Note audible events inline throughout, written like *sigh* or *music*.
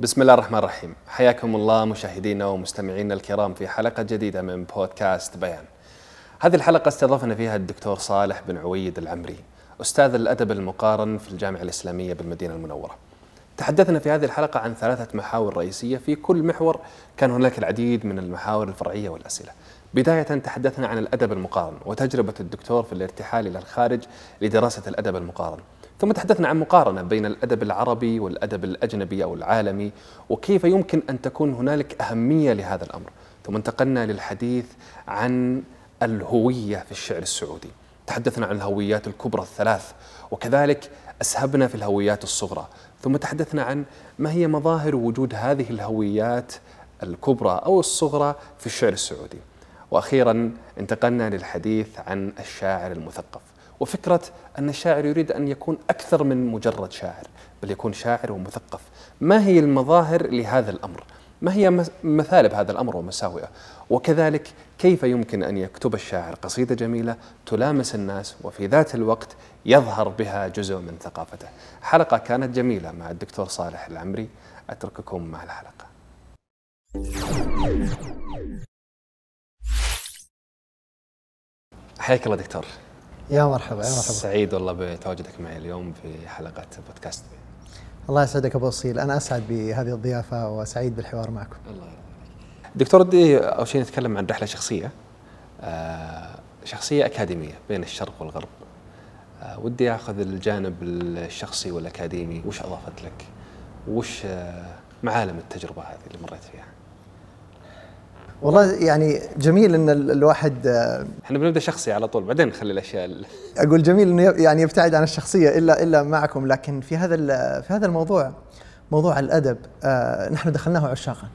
بسم الله الرحمن الرحيم. حياكم الله مشاهدينا ومستمعينا الكرام في حلقة جديدة من بودكاست بيان. هذه الحلقة استضافنا فيها الدكتور صالح بن عويد العمري أستاذ الأدب المقارن في الجامعة الإسلامية بالمدينة المنورة. تحدثنا في هذه الحلقة عن ثلاثة محاور رئيسية في كل محور كان هناك العديد من المحاور الفرعية والأسئلة. بداية تحدثنا عن الأدب المقارن وتجربة الدكتور في الارتحال إلى الخارج لدراسة الأدب المقارن. ثم تحدثنا عن مقارنة بين الأدب العربي والأدب الأجنبي أو العالمي وكيف يمكن أن تكون هنالك أهمية لهذا الأمر. ثم انتقلنا للحديث عن الهوية في الشعر السعودي. تحدثنا عن الهويات الكبرى الثلاث وكذلك أسهبنا في الهويات الصغرى. ثم تحدثنا عن ما هي مظاهر وجود هذه الهويات الكبرى أو الصغرى في الشعر السعودي. وأخيرا انتقلنا للحديث عن الشاعر المثقف. وفكرة أن الشاعر يريد أن يكون أكثر من مجرد شاعر بل يكون شاعر ومثقف. ما هي المظاهر لهذا الأمر؟ ما هي مثالب هذا الأمر ومساوئه؟ وكذلك كيف يمكن أن يكتب الشاعر قصيدة جميلة تلامس الناس وفي ذات الوقت يظهر بها جزء من ثقافته؟ حلقة كانت جميلة مع الدكتور صالح العمري. أترككم مع الحلقة. حياك الله دكتور. يا مرحبا يا مرحبا. سعيد والله بتواجدك معي اليوم في حلقة بودكاست. بي. الله يسعدك أبو أصيل. أنا أسعد بهذه الضيافة وسعيد بالحوار معكم. الله يرضى دكتور ودي أول شيء نتكلم عن رحلة شخصية. آه شخصية أكاديمية بين الشرق والغرب. آه ودي أخذ الجانب الشخصي والأكاديمي. وش أضافت لك؟ وش آه معالم التجربة هذه اللي مريت فيها؟ والله يعني جميل إن الواحد آه، إحنا بنبدأ شخصي على طول بعدين نخلي الأشياء أقول جميل إنه يعني يبتعد عن الشخصية الا إلا معكم لكن في هذا في هذا الموضوع موضوع الأدب آه نحن دخلناه عشاقا.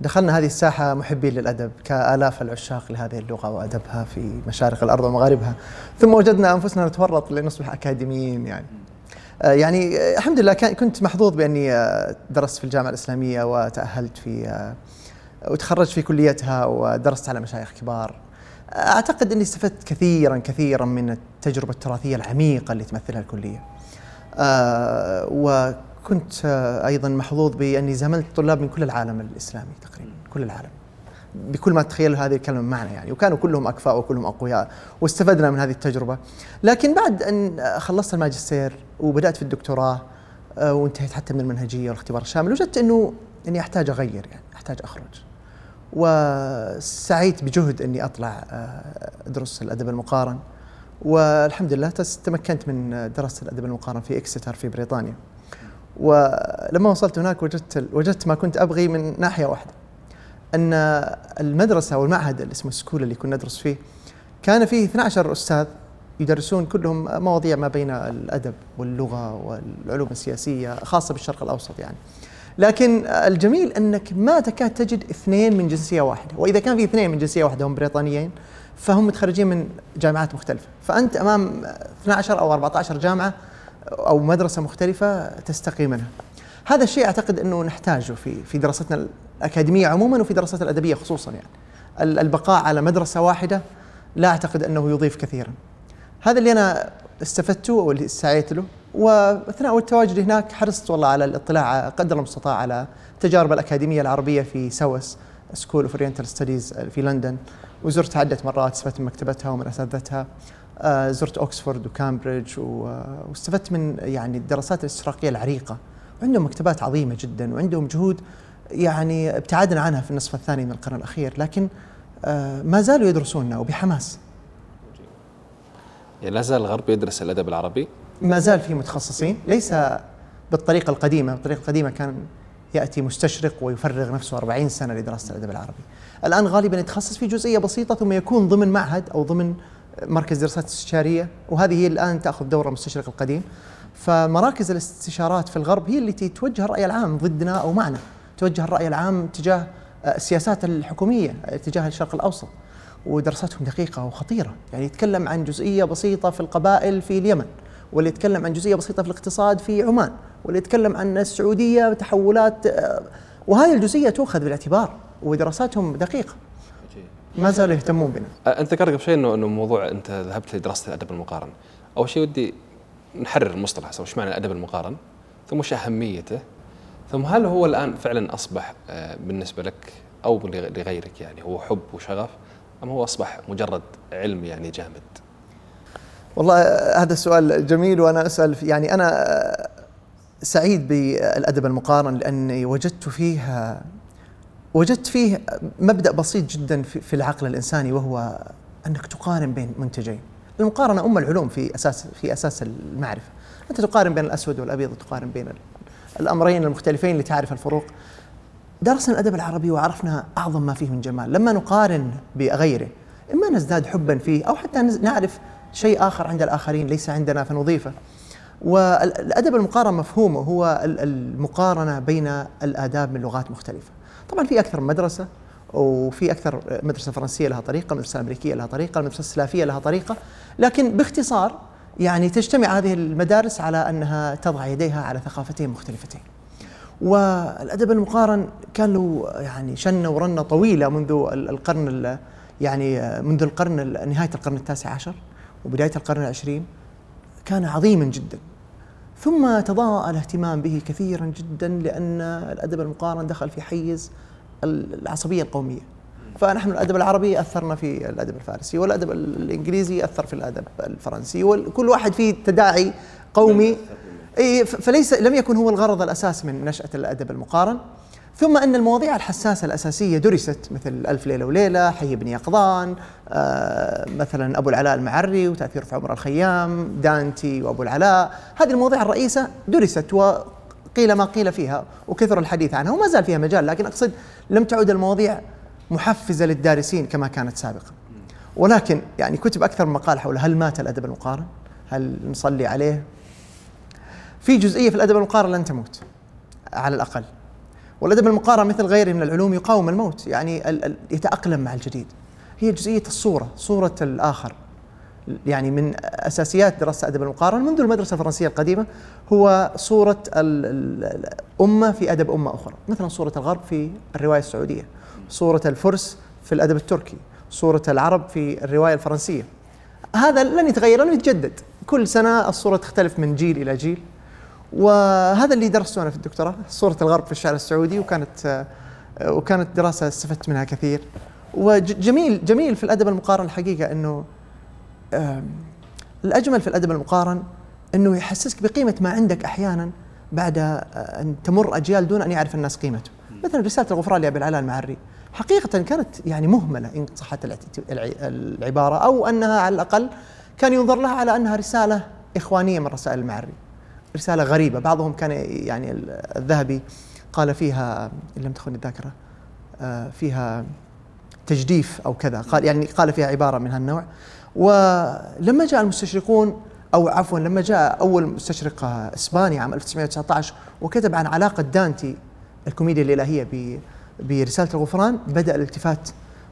دخلنا هذه الساحة محبين للأدب كآلاف العشاق لهذه اللغة وأدبها في مشارق الأرض ومغاربها. ثم وجدنا أنفسنا نتورط لنصبح أكاديميين يعني. آه يعني الحمد لله كنت محظوظ بأني درست في الجامعة الإسلامية وتأهلت في وتخرجت في كليتها ودرست على مشايخ كبار أعتقد إني استفدت كثيرا كثيرا من التجربة التراثية العميقة اللي تمثلها الكلية. آه وكنت أيضا محظوظ بأني زملت طلاب من كل العالم الإسلامي تقريبا كل العالم. بكل ما تتخيل هذه الكلمة معنى يعني وكانوا كلهم أكفاء وكلهم أقوياء واستفدنا من هذه التجربة. لكن بعد أن خلصت الماجستير وبدأت في الدكتوراه آه وانتهيت حتى من المنهجية والاختبار الشامل وجدت إنه إني أحتاج أغير يعني أحتاج أخرج. وسعيت بجهد إني أطلع آه، ادرس الأدب المقارن. والحمد لله تمكنت من دراسة الأدب المقارن في إكستر في بريطانيا. ولما وصلت هناك وجدت وجدت ما كنت أبغي من ناحية واحدة. أن المدرسة أو المعهد اللي اسمه سكول اللي كنا ندرس فيه كان فيه 12 أستاذ يدرسون كلهم مواضيع ما بين الأدب واللغة والعلوم السياسية خاصة بالشرق الأوسط يعني. لكن الجميل أنك ما تكاد تجد اثنين من جنسية واحدة. وإذا كان في اثنين من جنسية واحدة هم بريطانيين فهم متخرجين من جامعات مختلفة. فأنت أمام 12 أو 14 جامعة أو مدرسة مختلفة تستقي منها. هذا الشيء أعتقد أنه نحتاجه في في دراستنا الأكاديمية عموما وفي دراستنا الأدبية خصوصا يعني. البقاء على مدرسة واحدة لا أعتقد أنه يضيف كثيرا. هذا اللي أنا استفدته واللي سعيت له. واثناء التواجد هناك حرصت والله على الاطلاع قدر المستطاع على التجارب الأكاديمية العربية في SOAS School of Oriental Studies في لندن. وزرت عدة مرات استفدت من مكتبتها ومن أساتذتها. آه، زرت اوكسفورد وكامبريدج واستفدت من يعني الدراسات الاستشراقية العريقة. وعندهم مكتبات عظيمة جدا وعندهم جهود يعني ابتعدنا عنها في النصف الثاني من القرن الأخير. لكن آه، ما زالوا يدرسوننا وبحماس. يعني لا زال الغرب يدرس الأدب العربي؟ ما زال في متخصصين ليس بالطريقة القديمة. بالطريقة القديمة كان يأتي مستشرق ويفرغ نفسه 40 سنة لدراسة الأدب العربي. الآن غالبا يتخصص في جزئية بسيطة ثم يكون ضمن معهد أو ضمن مركز دراسات استشارية وهذه هي الآن تأخذ دور المستشرق القديم. فمراكز الاستشارات في الغرب هي التي توجه الرأي العام ضدنا أو معنا. توجه الرأي العام تجاه السياسات الحكومية تجاه الشرق الأوسط. ودراساتهم دقيقة وخطيرة. يعني يتكلم عن جزئية بسيطة في القبائل في اليمن. واللي يتكلم عن جزئية بسيطة في الاقتصاد في عمان واللي يتكلم عن السعودية تحولات آه، وهذه الجزئية تؤخذ بالاعتبار ودراساتهم دقيقة. ما زالوا يهتمون بنا. أنت ذكرت قبل شوي إنه إنه موضوع أنت ذهبت لدراسة الأدب المقارن. أول شيء ودي نحرر المصطلح وش معنى الأدب المقارن ثم وش أهميته ثم هل هو الآن فعلا أصبح آه، بالنسبة لك أو لغيرك يعني هو حب وشغف أم هو أصبح مجرد علم يعني جامد؟ والله هذا السؤال جميل وأنا أسأل يعني أنا سعيد بالأدب المقارن لأني وجدت فيه وجدت فيه مبدأ بسيط جدا في العقل الإنساني وهو أنك تقارن بين منتجين. المقارنه أم العلوم في أساس في أساس المعرفة. أنت تقارن بين الأسود والأبيض وتقارن بين الأمرين المختلفين لتعرف الفروق. درسنا الأدب العربي وعرفنا أعظم ما فيه من جمال، لما نقارن بغيره إما نزداد حبا فيه أو حتى نعرف شيء آخر عند الآخرين ليس عندنا فنضيفه. والأدب المقارن مفهومه هو المقارنة بين الآداب من لغات مختلفة. طبعا في أكثر من مدرسة وفي أكثر مدرسة فرنسية لها طريقة، مدرسة أمريكية لها طريقة، المدرسة السلافيه لها طريقة، لكن باختصار يعني تجتمع هذه المدارس على أنها تضع يديها على ثقافتين مختلفتين. والأدب المقارن كان له يعني شنة ورنة طويلة منذ القرن يعني منذ القرن نهاية القرن التاسع عشر وبداية القرن العشرين كان عظيما جدا. ثم تضاءل الاهتمام به كثيرا جدا لأن الأدب المقارن دخل في حيز العصبية القومية. فنحن الأدب العربي أثرنا في الأدب الفارسي والأدب الإنجليزي أثر في الأدب الفرنسي وكل واحد فيه تداعي قومي. *laughs* اي فليس لم يكن هو الغرض الأساس من نشأة الأدب المقارن. ثم أن المواضيع الحساسة الأساسية درست مثل ألف ليلة وليلة، حي بن يقظان، آه مثلا أبو العلاء المعري وتأثير في عمر الخيام، دانتي وأبو العلاء، هذه المواضيع الرئيسة درست وقيل ما قيل فيها وكثر الحديث عنها وما زال فيها مجال لكن أقصد لم تعد المواضيع محفزة للدارسين كما كانت سابقا. ولكن يعني كتب أكثر من مقال حول هل مات الأدب المقارن؟ هل نصلي عليه؟ في جزئية في الأدب المقارن لن تموت على الأقل والادب المقارن مثل غيره من العلوم يقاوم الموت يعني يتأقلم مع الجديد. هي جزئية الصورة صورة الآخر. يعني من أساسيات دراسة الادب المقارن منذ المدرسة الفرنسية القديمة هو صورة الأمة في أدب أمة أخرى. مثلا صورة الغرب في الرواية السعودية صورة الفرس في الأدب التركي صورة العرب في الرواية الفرنسية. هذا لن يتغير لن يتجدد. كل سنة الصورة تختلف من جيل إلى جيل. وهذا اللي درسته أنا في الدكتوراه صورة الغرب في الشعر السعودي وكانت وكانت دراسة استفدت منها كثير. وجميل جميل في الأدب المقارن الحقيقة إنه الأجمل في الأدب المقارن إنه يحسسك بقيمة ما عندك أحيانا بعد أن تمر أجيال دون أن يعرف الناس قيمته. مثلا رسالة الغفران لأبي العلاء المعري. حقيقة كانت يعني مهملة إن صحت العبارة أو أنها على الأقل كان ينظر لها على أنها رسالة إخوانية من رسائل المعري. رسالة غريبة. بعضهم كان يعني الذهبي قال فيها إن لم تخن الذاكرة آه، فيها تجديف أو كذا. قال يعني قال فيها عبارة من هالنوع. ولما جاء المستشرقون أو عفوا لما جاء أول مستشرق إسباني عام 1919 وكتب عن علاقة دانتي الكوميديا الإلهية برسالة الغفران بدأ الالتفات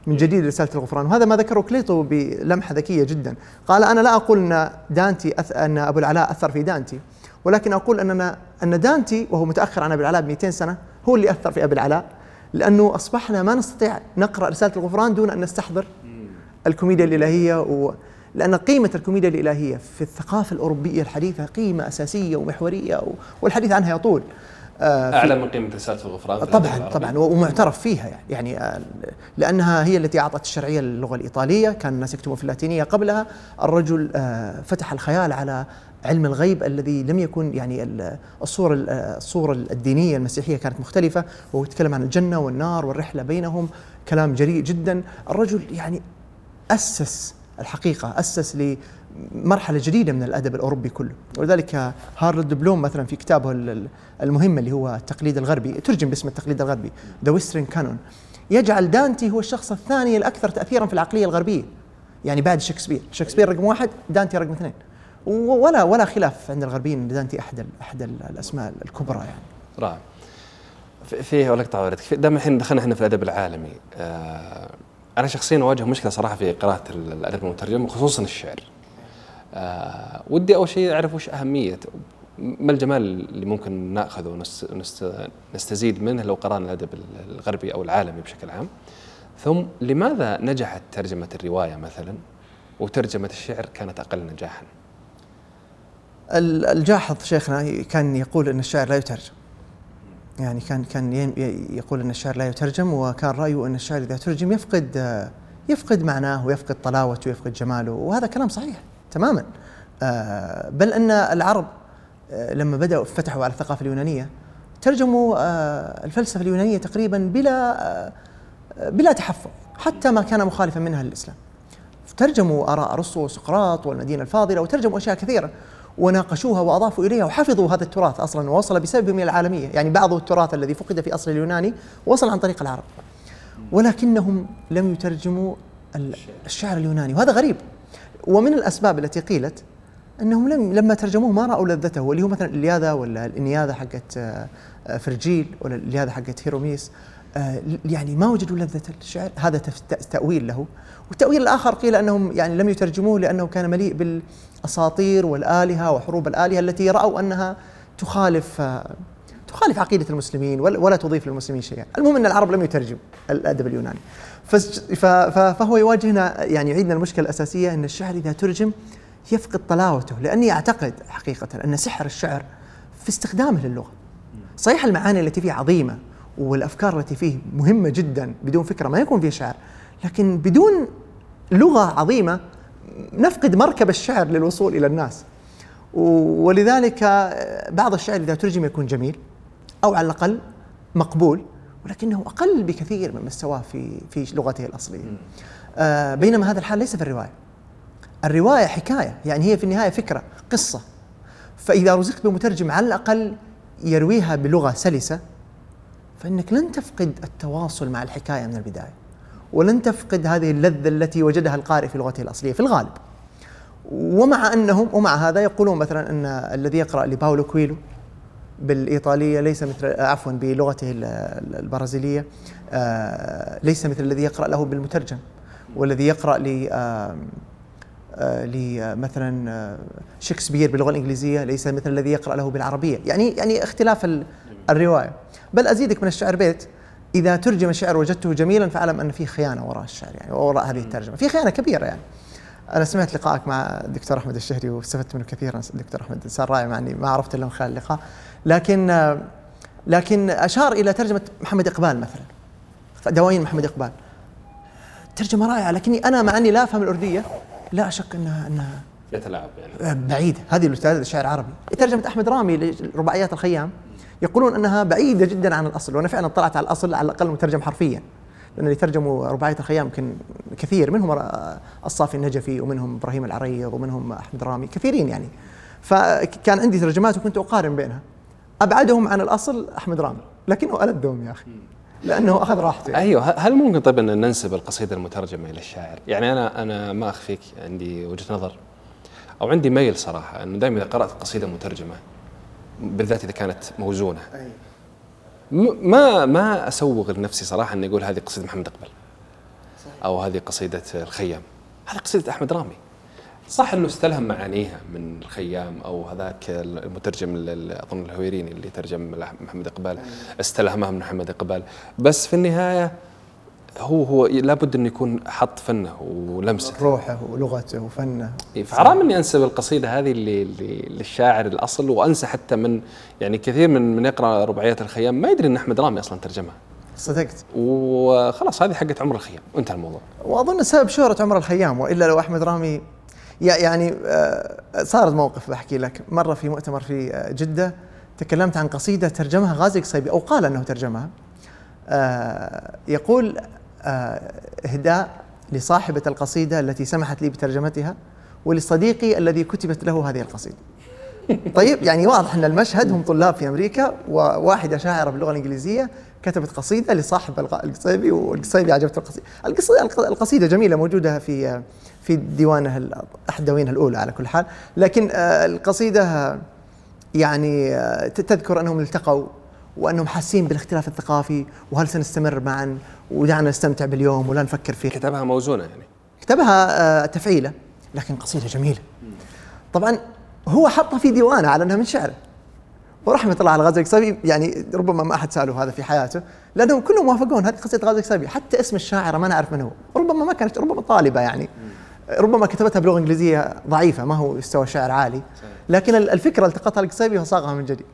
من جديد رسالة الغفران. وهذا ما ذكره كليتو بلمحة ذكية جدا. قال أنا لا أقول أن دانتي. أن أبو العلاء أثر في دانتي. ولكن أقول اننا أن دانتي وهو متأخر عن أبي العلاء ب 200 سنة هو اللي أثر في أبي العلاء لأنه أصبحنا ما نستطيع نقرأ رسالة الغفران دون أن نستحضر الكوميديا الإلهية و لأن قيمة الكوميديا الإلهية في الثقافة الأوروبية الحديثة قيمة أساسية ومحورية والحديث عنها يطول. آه أعلى من قيمة رسالة الغفران طبعا طبعا ومعترف فيها يعني, يعني آه لأنها هي التي أعطت الشرعية للغة الإيطالية كان الناس يكتبون في اللاتينية قبلها. الرجل آه فتح الخيال على علم الغيب الذي لم يكن يعني الصورة الصورة الدينية المسيحية كانت مختلفة وهو يتكلم عن الجنة والنار والرحلة بينهم كلام جريء جدا. الرجل يعني أسس الحقيقة أسس لمرحلة جديدة من الأدب الأوروبي كله. ولذلك هارولد بلوم مثلا في كتابه المهم اللي هو التقليد الغربي ترجم باسم التقليد الغربي The Western Canon يجعل دانتي هو الشخص الثاني الأكثر تأثيرا في العقلية الغربية. يعني بعد شكسبير. شكسبير رقم واحد دانتي رقم اثنين. ولا ولا خلاف عند الغربيين دانتي أحد أحد الأسماء الكبرى يعني. رائع. فيه ولا اقطع دام الحين دخلنا إحنا في الأدب العالمي آه أنا شخصيا أواجه مشكلة صراحة في قراءة الأدب المترجم خصوصا الشعر. آه ودي أول شيء أعرف وش أهمية ما الجمال اللي ممكن نأخذه ونستزيد منه لو قرأنا الأدب الغربي أو العالمي بشكل عام. ثم لماذا نجحت ترجمة الرواية مثلا وترجمة الشعر كانت أقل نجاحا؟ الجاحظ شيخنا كان يقول إن الشعر لا يترجم. يعني كان كان يقول إن الشعر لا يترجم وكان رأيه إن الشعر إذا ترجم يفقد يفقد معناه ويفقد طلاوته ويفقد جماله وهذا كلام صحيح تماما. آه، بل إن العرب آه، لما بدأوا فتحوا على الثقافة اليونانية ترجموا آه، الفلسفة اليونانية تقريبا بلا بلا تحفظ حتى ما كان مخالفا منها للإسلام. ترجموا آراء أرسطو وسقراط والمدينة الفاضلة وترجموا أشياء كثيرة. وناقشوها وأضافوا إليها وحفظوا هذا التراث أصلا ووصل بسببهم إلى العالمية، يعني بعض التراث الذي فقد في أصل اليوناني وصل عن طريق العرب. ولكنهم لم يترجموا الشعر اليوناني وهذا غريب. ومن الأسباب التي قيلت أنهم لم لما ترجموه ما رأوا لذته واللي هو مثلا الياذا ولا الانياذه حقت آه، فرجيل ولا الياذا حقت هيروميس آه، يعني ما وجدوا لذة الشعر هذا تأويل له والتأويل الآخر قيل أنهم يعني لم يترجموه لأنه كان مليء بالأساطير والآلهة وحروب الآلهة التي رأوا أنها تخالف تخالف عقيدة المسلمين ولا تضيف للمسلمين شيئا. المهم أن العرب لم يترجم الأدب اليوناني. فهو يواجهنا يعني يعيدنا المشكلة الأساسية أن الشعر إذا ترجم يفقد طلاوته لأني أعتقد حقيقة أن سحر الشعر في استخدامه للغة. صحيح المعاني التي فيه عظيمة والأفكار التي فيه مهمة جدا بدون فكرة ما يكون فيه شعر لكن بدون لغة عظيمة نفقد مركب الشعر للوصول إلى الناس. ولذلك بعض الشعر إذا ترجم يكون جميل أو على الأقل مقبول ولكنه أقل بكثير من مستواه في في لغته الأصلية. آه بينما هذا الحال ليس في الرواية. الرواية حكاية يعني هي في النهاية فكرة قصة. فإذا رزقت بمترجم على الأقل يرويها بلغة سلسة فإنك لن تفقد التواصل مع الحكاية من البداية. ولن تفقد هذه اللذة التي وجدها القارئ في لغته الأصلية في الغالب. ومع أنهم ومع هذا يقولون مثلا أن الذي يقرأ لباولو كويلو بالإيطالية ليس مثل عفوا بلغته البرازيلية آه، ليس مثل الذي يقرأ له بالمترجم والذي يقرأ ل آه، لمثلا آه، شكسبير باللغة الإنجليزية ليس مثل الذي يقرأ له بالعربية. يعني يعني اختلاف الرواية. بل أزيدك من الشعر بيت. إذا ترجم الشعر وجدته جميلا فأعلم أن في خيانة وراء الشعر يعني وراء هذه الترجمة. في خيانة كبيرة يعني. أنا سمعت لقائك مع الدكتور أحمد الشهري واستفدت منه كثيرا الدكتور أحمد إنسان رائع مع أني ما عرفت إلا من خلال اللقاء. لكن لكن أشار إلى ترجمة محمد إقبال مثلا. دواوين محمد إقبال. ترجمة رائعة لكني أنا مع أني لا أفهم الأردية لا أشك أنها أنها يتلاعب يعني. بعيد. هذه الأستاذ الشعر العربي ترجمة أحمد رامي لرباعيات الخيام. يقولون أنها بعيدة جدا عن الأصل وأنا فعلا طلعت على الأصل على الأقل مترجم حرفيا لأن اللي ترجموا رباعية الخيام يمكن كثير منهم الصافي النجفي ومنهم إبراهيم العريض ومنهم أحمد رامي كثيرين يعني فكان عندي ترجمات وكنت أقارن بينها أبعدهم عن الأصل أحمد رامي لكنه ألدهم يا أخي لأنه أخذ راحته يعني. أيوه هل ممكن طيب أن ننسب القصيدة المترجمة إلى الشاعر؟ يعني أنا أنا ما أخفيك عندي وجهة نظر أو عندي ميل صراحة أنه دائما إذا قرأت قصيدة مترجمة بالذات إذا كانت موزونة. ما ما أسوغ لنفسي صراحة إني أقول هذه قصيدة محمد أقبل. أو هذه قصيدة الخيام. هذه قصيدة أحمد رامي. صح إنه استلهم معانيها من الخيام أو هذاك المترجم أظن الهويريني اللي ترجم محمد أقبال. استلهمها من محمد أقبال. بس في النهاية هو هو لابد انه يكون حط فنه ولمسه. روحه ولغته وفنه. إيه، فحرام إني انسب القصيده هذه اللي للشاعر الأصل وأنسى حتى من يعني كثير من من يقرأ رباعيات الخيام. ما يدري إن أحمد رامي أصلا ترجمها. صدقت. وخلاص هذه حقت عمر الخيام. وانتهى الموضوع. وأظن سبب شهرة عمر الخيام وإلا لو أحمد رامي يعني آه، صار موقف بحكي لك. مرة في مؤتمر في آه، جدة تكلمت عن قصيدة ترجمها غازي قصيبي أو قال أنه ترجمها. آه، يقول إهداء لصاحبة القصيدة التي سمحت لي بترجمتها ولصديقي الذي كتبت له هذه القصيدة. *laughs* طيب يعني واضح أن المشهد هم طلاب في أمريكا وواحدة شاعرة باللغة الإنجليزية كتبت قصيدة لصاحب القصيبي والقصيبي عجبته القصيدة. القصيدة جميلة موجودة في في ديوانها أحد دواوينها الأولى على كل حال. لكن آه، القصيدة يعني آه، تذكر أنهم التقوا وأنهم حاسين بالاختلاف الثقافي وهل سنستمر معا ودعنا نستمتع باليوم ولا نفكر فيه. كتبها موزونة يعني. كتبها آه، تفعيلة لكن قصيدة جميلة. طبعا هو حطها في ديوانه على أنها من شعره. ورحمة الله على غازي القصيبي يعني ربما ما أحد ساله هذا في حياته لأنهم كلهم موافقون هذه قصيدة غازي القصيبي حتى اسم الشاعره ما نعرف من هو. ربما ما كانت ربما طالبة يعني. ربما كتبتها بلغة إنجليزية ضعيفة ما هو يستوى شعر عالي. لكن الفكرة التقطها القصيبي وصاغها من جديد.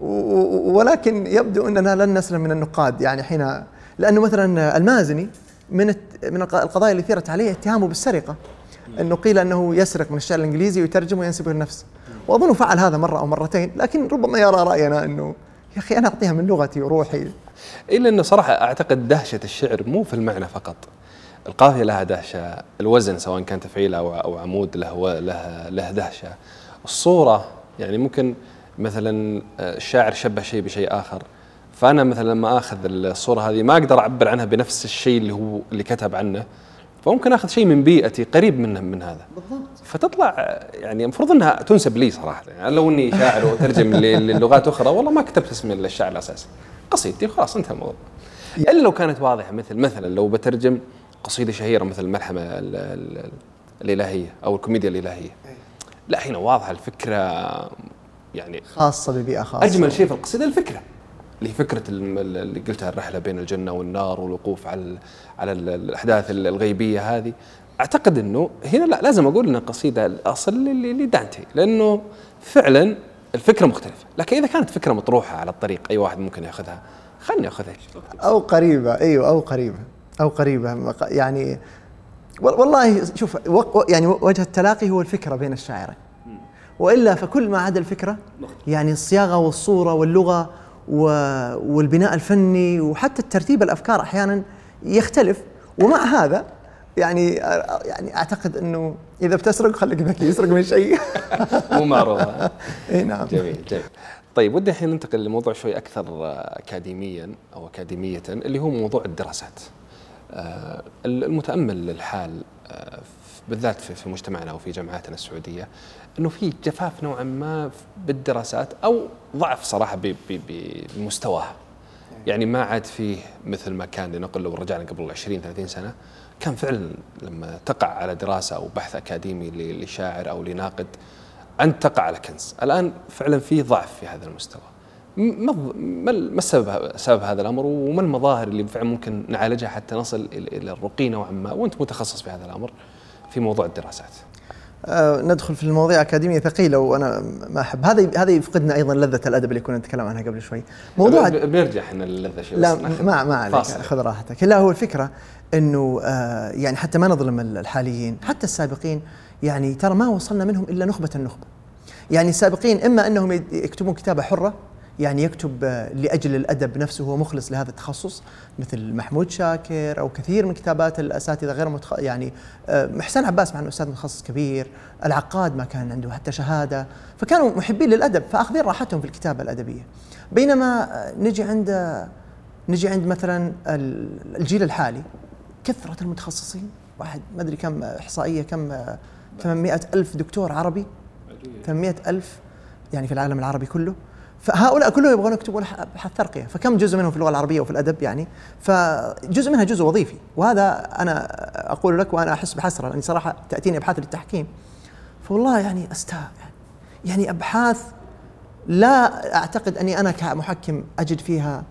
ولكن يبدو أننا لن نسلم من النقاد يعني حين لأنه مثلا المازني من من القضايا اللي ثيرت عليه اتهامه بالسرقة إنه قيل إنه يسرق من الشعر الإنجليزي ويترجم وينسبه لنفسه. وأظن فعل هذا مرة أو مرتين لكن ربما يرى رأينا إنه يا أخي أنا أعطيها من لغتي وروحي. إلا إنه صراحة أعتقد دهشة الشعر مو في المعنى فقط. القافية لها دهشة الوزن سواء كان تفعيل أو أو عمود له له له دهشة. الصورة يعني ممكن مثلا الشاعر شبه شيء بشيء آخر. فأنا مثلا لما آخذ الصورة هذه ما أقدر أعبر عنها بنفس الشيء اللي هو اللي كتب عنه فممكن آخذ شيء من بيئتي قريب من من هذا. بالضبط. فتطلع يعني المفروض إنها تنسب لي صراحة. يعني لو إني شاعر واترجم *laughs* للغات أخرى والله ما كتبت اسم الشاعر الأساسي. قصيدتي وخلاص انتهى الموضوع. إلا لو كانت واضحة مثل مثلا لو بترجم قصيدة شهيرة مثل الملحمه الإلهية أو الكوميديا الإلهية. لا هنا واضحة الفكرة يعني خاصة ببيئة خاصة. أجمل شيء في القصيدة الفكرة. اللي فكره اللي قلتها الرحلة بين الجنة والنار والوقوف على على الأحداث الغيبية هذه. أعتقد إنه هنا لا لازم أقول إن القصيدة الأصل لدانتي لأنه فعلا الفكرة مختلفة. لكن إذا كانت فكرة مطروحة على الطريق أي واحد ممكن يأخذها خلني اخذها أو قريبة أيوه أو قريبة أو قريبة. يعني والله شوف يعني وجه التلاقي هو الفكرة بين الشاعرين. وإلا فكل ما عدا الفكرة يعني الصياغة والصورة واللغة والبناء الفني وحتى الترتيب الأفكار أحيانا يختلف. ومع هذا يعني يعني أعتقد إنه إذا بتسرق خليك ذكي يسرق من شيء. *laughs* مو معروف *laughs* إي نعم. جميل جميل. طيب ودي الحين ننتقل لموضوع شوي أكثر اكاديميا أو أكاديمية اللي هو موضوع الدراسات. آه، المتأمل للحال آه، بالذات في مجتمعنا وفي جامعاتنا السعودية إنه في جفاف نوعا ما بالدراسات أو ضعف صراحة بمستواها. يعني ما عاد فيه مثل ما كان لنقل لو رجعنا قبل 20 30 سنة. كان فعلا لما تقع على دراسة أو بحث أكاديمي لشاعر أو لناقد انت تقع على كنز. الآن فعلا في ضعف في هذا المستوى. ما ما السبب سبب هذا الأمر وما المظاهر اللي فعلا ممكن نعالجها حتى نصل إلى الرقي نوعا ما؟ وأنت متخصص في هذا الأمر في موضوع الدراسات. ندخل في المواضيع أكاديمية ثقيلة وأنا ما أحب. هذا هذا يفقدنا أيضا لذة الأدب اللي كنا نتكلم عنها قبل شوي. موضوع بنرجع إحنا للذة شوي لا ما ما عليك خذ راحتك. لا هو الفكرة إنه آه يعني حتى ما نظلم الحاليين حتى السابقين يعني ترى ما وصلنا منهم إلا نخبة النخبة. يعني السابقين إما إنهم يكتبون كتابة حرة يعني يكتب لأجل الأدب نفسه هو مخلص لهذا التخصص مثل محمود شاكر أو كثير من كتابات الأساتذة غير متخ... يعني محسن عباس مع إنه أستاذ متخصص كبير، العقاد ما كان عنده حتى شهادة، فكانوا محبين للأدب فأخذين راحتهم في الكتابة الأدبية. بينما نجي عند نجي عند مثلا الجيل الحالي كثرة المتخصصين واحد ما أدري كم إحصائية كم 800 ألف دكتور عربي 800 ألف يعني في العالم العربي كله فهؤلاء كلهم يبغون يكتبون ابحاث ترقية. فكم جزء منهم في اللغة العربية وفي الأدب يعني؟ فجزء منها جزء وظيفي. وهذا أنا أقول لك وأنا أحس بحسرة لأني صراحة تأتيني أبحاث للتحكيم. فوالله يعني استاء يعني أبحاث لا أعتقد أني أنا كمحكم أجد فيها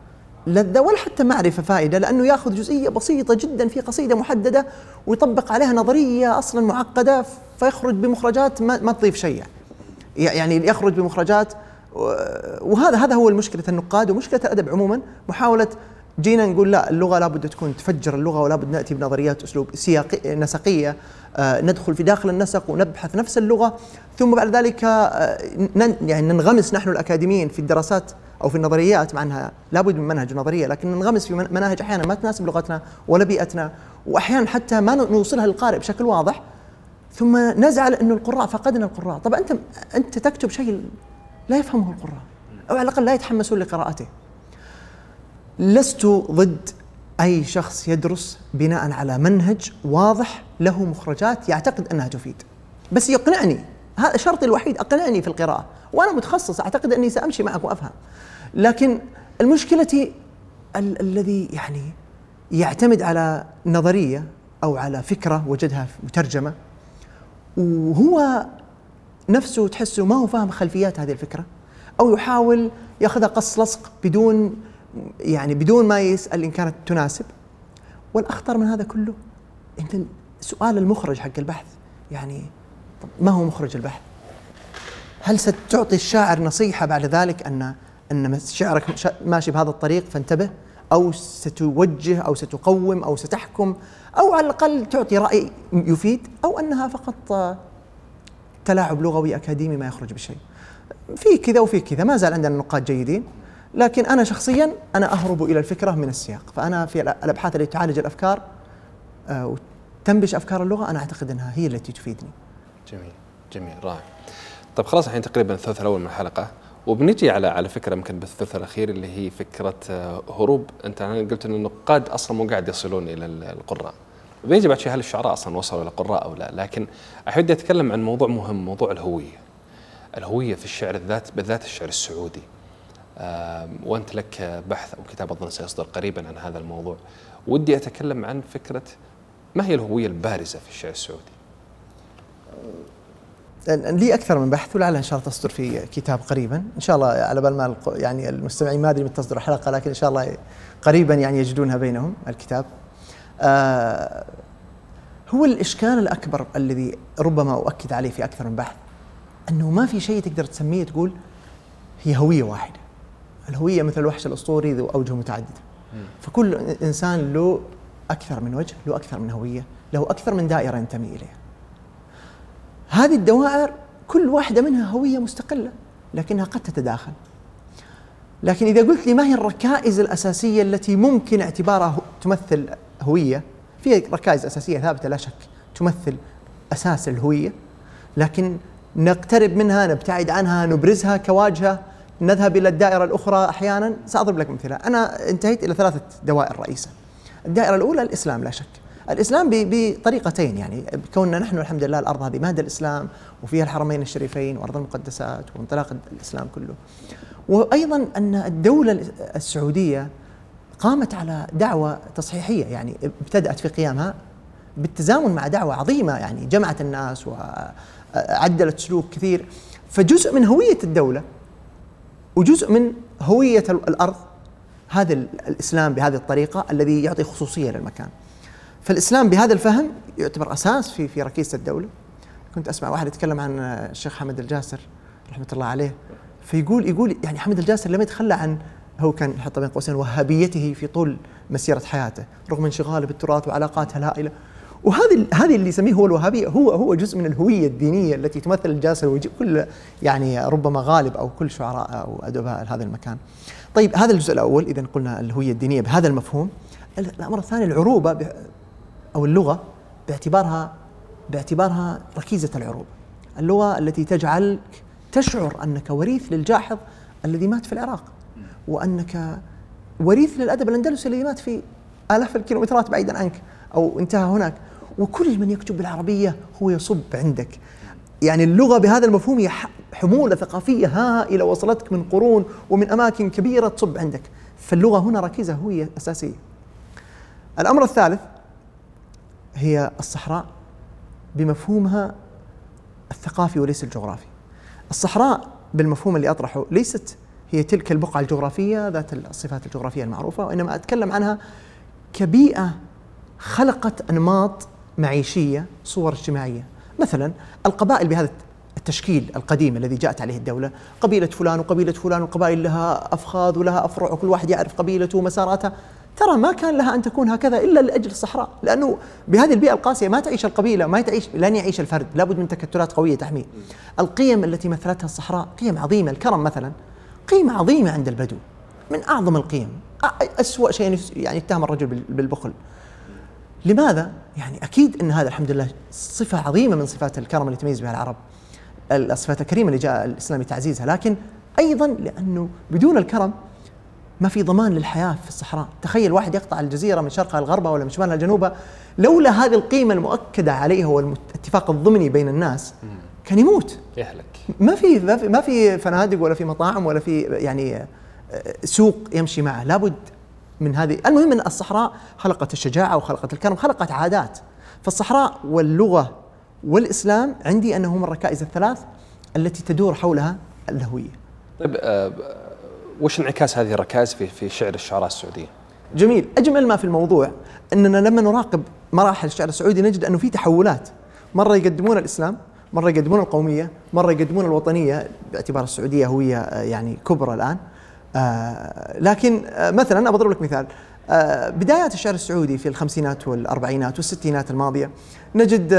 لذة ولا حتى معرفة فائدة لأنه يأخذ جزئية بسيطة جدا في قصيدة محددة ويطبق عليها نظرية أصلا معقدة فيخرج بمخرجات ما, تضيف شيء يعني يخرج بمخرجات وهذا هذا هو المشكلة النقاد ومشكلة الأدب عموما. محاولة جينا نقول لا اللغة لابد تكون تفجر اللغة ولا بد نأتي بنظريات أسلوب سياقي نسقية آه ندخل في داخل النسق ونبحث نفس اللغة. ثم بعد ذلك آه يعني ننغمس نحن الأكاديميين في الدراسات أو في النظريات مع انها لابد من منهج نظرية لكن ننغمس في مناهج أحيانا ما تناسب لغتنا ولا بيئتنا واحيانا حتى ما نوصلها للقارئ بشكل واضح. ثم نزعل إنه القراء فقدنا القراء. طب انت أنت تكتب شيء لا يفهمه القراء أو على الأقل لا يتحمسون لقراءته. لست ضد أي شخص يدرس بناء على منهج واضح له مخرجات يعتقد أنها تفيد. بس يقنعني هذا شرطي الوحيد أقنعني في القراءة وأنا متخصص أعتقد أني سأمشي معك وأفهم. لكن المشكلة ال- الذي يعني يعتمد على نظرية أو على فكرة وجدها مترجمة وهو نفسه تحسه ما هو فاهم خلفيات هذه الفكرة أو يحاول ياخذها قص لصق بدون يعني بدون ما يسأل إن كانت تناسب والأخطر من هذا كله انت سؤال المخرج حق البحث يعني طب ما هو مخرج البحث؟ هل ستعطي الشاعر نصيحة بعد ذلك أن أن شعرك ماشي بهذا الطريق فانتبه أو ستوجه أو ستقوم أو ستحكم أو على الأقل تعطي رأي يفيد أو أنها فقط تلاعب لغوي أكاديمي ما يخرج بشيء. في كذا وفي كذا ما زال عندنا نقاد جيدين لكن أنا شخصيا أنا أهرب إلى الفكرة من السياق فأنا في الأبحاث التي تعالج الأفكار آه، وتنبش أفكار اللغة أنا أعتقد إنها هي التي تفيدني. جميل جميل رائع. طيب خلاص الحين تقريبا الثلث الأول من الحلقة وبنجي على على فكرة يمكن بالثلث الأخير اللي هي فكرة آه، هروب أنت قلت إن النقاد أصلا مو قاعد يصلون إلى القراء. بنجي بعد شيء هل الشعراء أصلا وصلوا إلى القراء أو لا لكن أحب أتكلم عن موضوع مهم موضوع الهوية. الهوية في الشعر الذات بالذات الشعر السعودي. وأنت لك بحث أو كتاب أظن سيصدر قريبا عن هذا الموضوع. ودي أتكلم عن فكرة ما هي الهوية البارزة في الشعر السعودي؟ لي أكثر من بحث ولعل إن شاء الله تصدر في كتاب قريبا إن شاء الله على بال ما يعني المستمعين ما أدري متى تصدر الحلقة لكن إن شاء الله قريبا يعني يجدونها بينهم الكتاب هو الإشكال الأكبر الذي ربما أؤكد عليه في أكثر من بحث أنه ما في شيء تقدر تسميه تقول هي هوية واحدة. الهوية مثل الوحش الأسطوري ذو أوجه متعددة. فكل إنسان له أكثر من وجه له أكثر من هوية له أكثر من دائرة ينتمي إليها. هذه الدوائر كل واحدة منها هوية مستقلة لكنها قد تتداخل. لكن إذا قلت لي ما هي الركائز الأساسية التي ممكن اعتبارها تمثل هوية في ركائز أساسية ثابتة لا شك تمثل أساس الهوية. لكن نقترب منها نبتعد عنها نبرزها كواجهة نذهب إلى الدائرة الأخرى أحيانا. سأضرب لك مثلا أنا انتهيت إلى ثلاثة دوائر رئيسة. الدائرة الأولى الإسلام لا شك. الإسلام بطريقتين يعني. كوننا نحن الحمد لله الأرض هذه مهد الإسلام وفيها الحرمين الشريفين وأرض المقدسات وانطلاق الإسلام كله. وأيضا أن الدولة السعودية قامت على دعوة تصحيحية يعني ابتدأت في قيامها بالتزامن مع دعوة عظيمة يعني جمعت الناس وعدلت سلوك كثير فجزء من هوية الدولة وجزء من هوية الأرض هذا الإسلام بهذه الطريقة الذي يعطي خصوصية للمكان. فالإسلام بهذا الفهم يعتبر أساس في في ركيزة الدولة كنت أسمع واحد يتكلم عن الشيخ حمد الجاسر رحمة الله عليه فيقول يقول يعني حمد الجاسر لم يتخلى عن هو كان يحط بين قوسين وهابيته في طول مسيرة حياته رغم انشغاله بالتراث وعلاقاته الهائله وهذه هذه اللي يسميه هو الوهابية هو هو جزء من الهوية الدينية التي تمثل الجاسر وكل يعني ربما غالب أو كل شعراء أو أدباء هذا المكان. طيب هذا الجزء الأول اذا قلنا الهوية الدينية بهذا المفهوم. الأمر الثاني العروبة أو اللغة باعتبارها باعتبارها ركيزة العروب اللغة التي تجعلك تشعر أنك وريث للجاحظ الذي مات في العراق. وأنك وريث للأدب الأندلسي الذي مات في آلاف الكيلومترات بعيدا عنك أو انتهى هناك. وكل من يكتب بالعربية هو يصب عندك. يعني اللغة بهذا المفهوم هي حمولة ثقافية هائلة وصلتك من قرون ومن أماكن كبيرة تصب عندك. فاللغة هنا ركيزة هوية أساسية. الأمر الثالث هي الصحراء بمفهومها الثقافي وليس الجغرافي. الصحراء بالمفهوم اللي أطرحه ليست هي تلك البقعة الجغرافية ذات الصفات الجغرافية المعروفة وإنما أتكلم عنها كبيئة خلقت أنماط معيشية صور اجتماعية. مثلا القبائل بهذا التشكيل القديم الذي جاءت عليه الدولة قبيلة فلان وقبيلة فلان والقبائل لها أفخاذ ولها أفرع وكل واحد يعرف قبيلته ومساراتها. ترى ما كان لها أن تكون هكذا إلا لأجل الصحراء، لأنه بهذه البيئة القاسية ما تعيش القبيلة، ما تعيش لن يعيش الفرد، لابد من تكتلات قوية تحميه. القيم التي مثلتها الصحراء قيم عظيمة، الكرم مثلا. قيمة عظيمة عند البدو. من أعظم القيم، اسوء شيء يعني يتهم الرجل بالبخل. لماذا؟ يعني أكيد إن هذا الحمد لله صفة عظيمة من صفات الكرم اللي تميز بها العرب. الصفات الكريمة اللي جاء الاسلام تعزيزها، لكن أيضا لأنه بدون الكرم ما في ضمان للحياة في الصحراء، تخيل واحد يقطع الجزيرة من شرقها لغربها ولا من شمالها لجنوبها. لولا هذه القيمة المؤكدة عليه والاتفاق الضمني بين الناس كان يموت. يهلك. ما في ما في فنادق ولا في مطاعم ولا في يعني آه، سوق يمشي معه. لابد من هذه. المهم إن الصحراء خلقت الشجاعة وخلقت الكرم خلقت عادات. فالصحراء واللغة والإسلام عندي انهم الركائز الثلاث التي تدور حولها الهوية. طيب آه وش انعكاس هذه الركائز في في شعر الشعراء السعوديين؟ جميل. أجمل ما في الموضوع أننا لما نراقب مراحل الشعر السعودي نجد أنه في تحولات. مرة يقدمون الإسلام مرة يقدمون القومية مرة يقدمون الوطنية باعتبار السعودية هوية آه، يعني كبرى الآن. آه لكن آه مثلا بضرب لك مثال. بدايات الشعر السعودي في الخمسينات والأربعينات والستينات الماضية نجد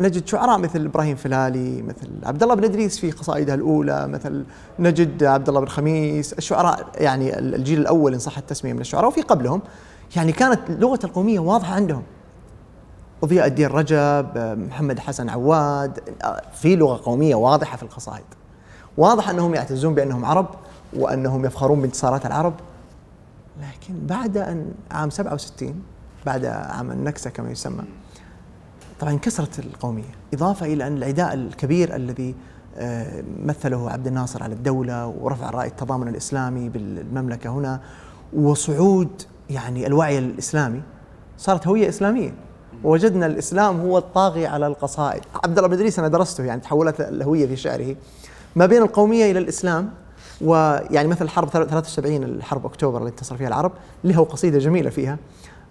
نجد شعراء مثل إبراهيم فلالي مثل عبد الله بن إدريس في قصائده الأولى مثل نجد عبد الله بن خميس. الشعراء يعني الجيل الأول إن صح التسمية من الشعراء وفي قبلهم يعني كانت لغة القومية واضحة عندهم. وضياء الدين رجب محمد حسن عواد في لغة قومية واضحة في القصائد. واضح أنهم يعتزون بأنهم عرب وأنهم يفخرون بانتصارات العرب. لكن بعد أن عام 67 بعد عام النكسة كما يسمى طبعا انكسرت القومية. إضافة إلى أن العداء الكبير الذي آه، مثله عبد الناصر على الدولة ورفع رأي التضامن الإسلامي بالمملكة هنا وصعود يعني الوعي الإسلامي صارت هوية إسلامية. ووجدنا الإسلام هو الطاغي على القصائد. عبد الله بن إدريس أنا درسته يعني تحولت الهويه في شعره. ما بين القومية إلى الإسلام ويعني مثل حرب 73 الحرب أكتوبر اللي انتصر فيها العرب له قصيدة جميلة فيها.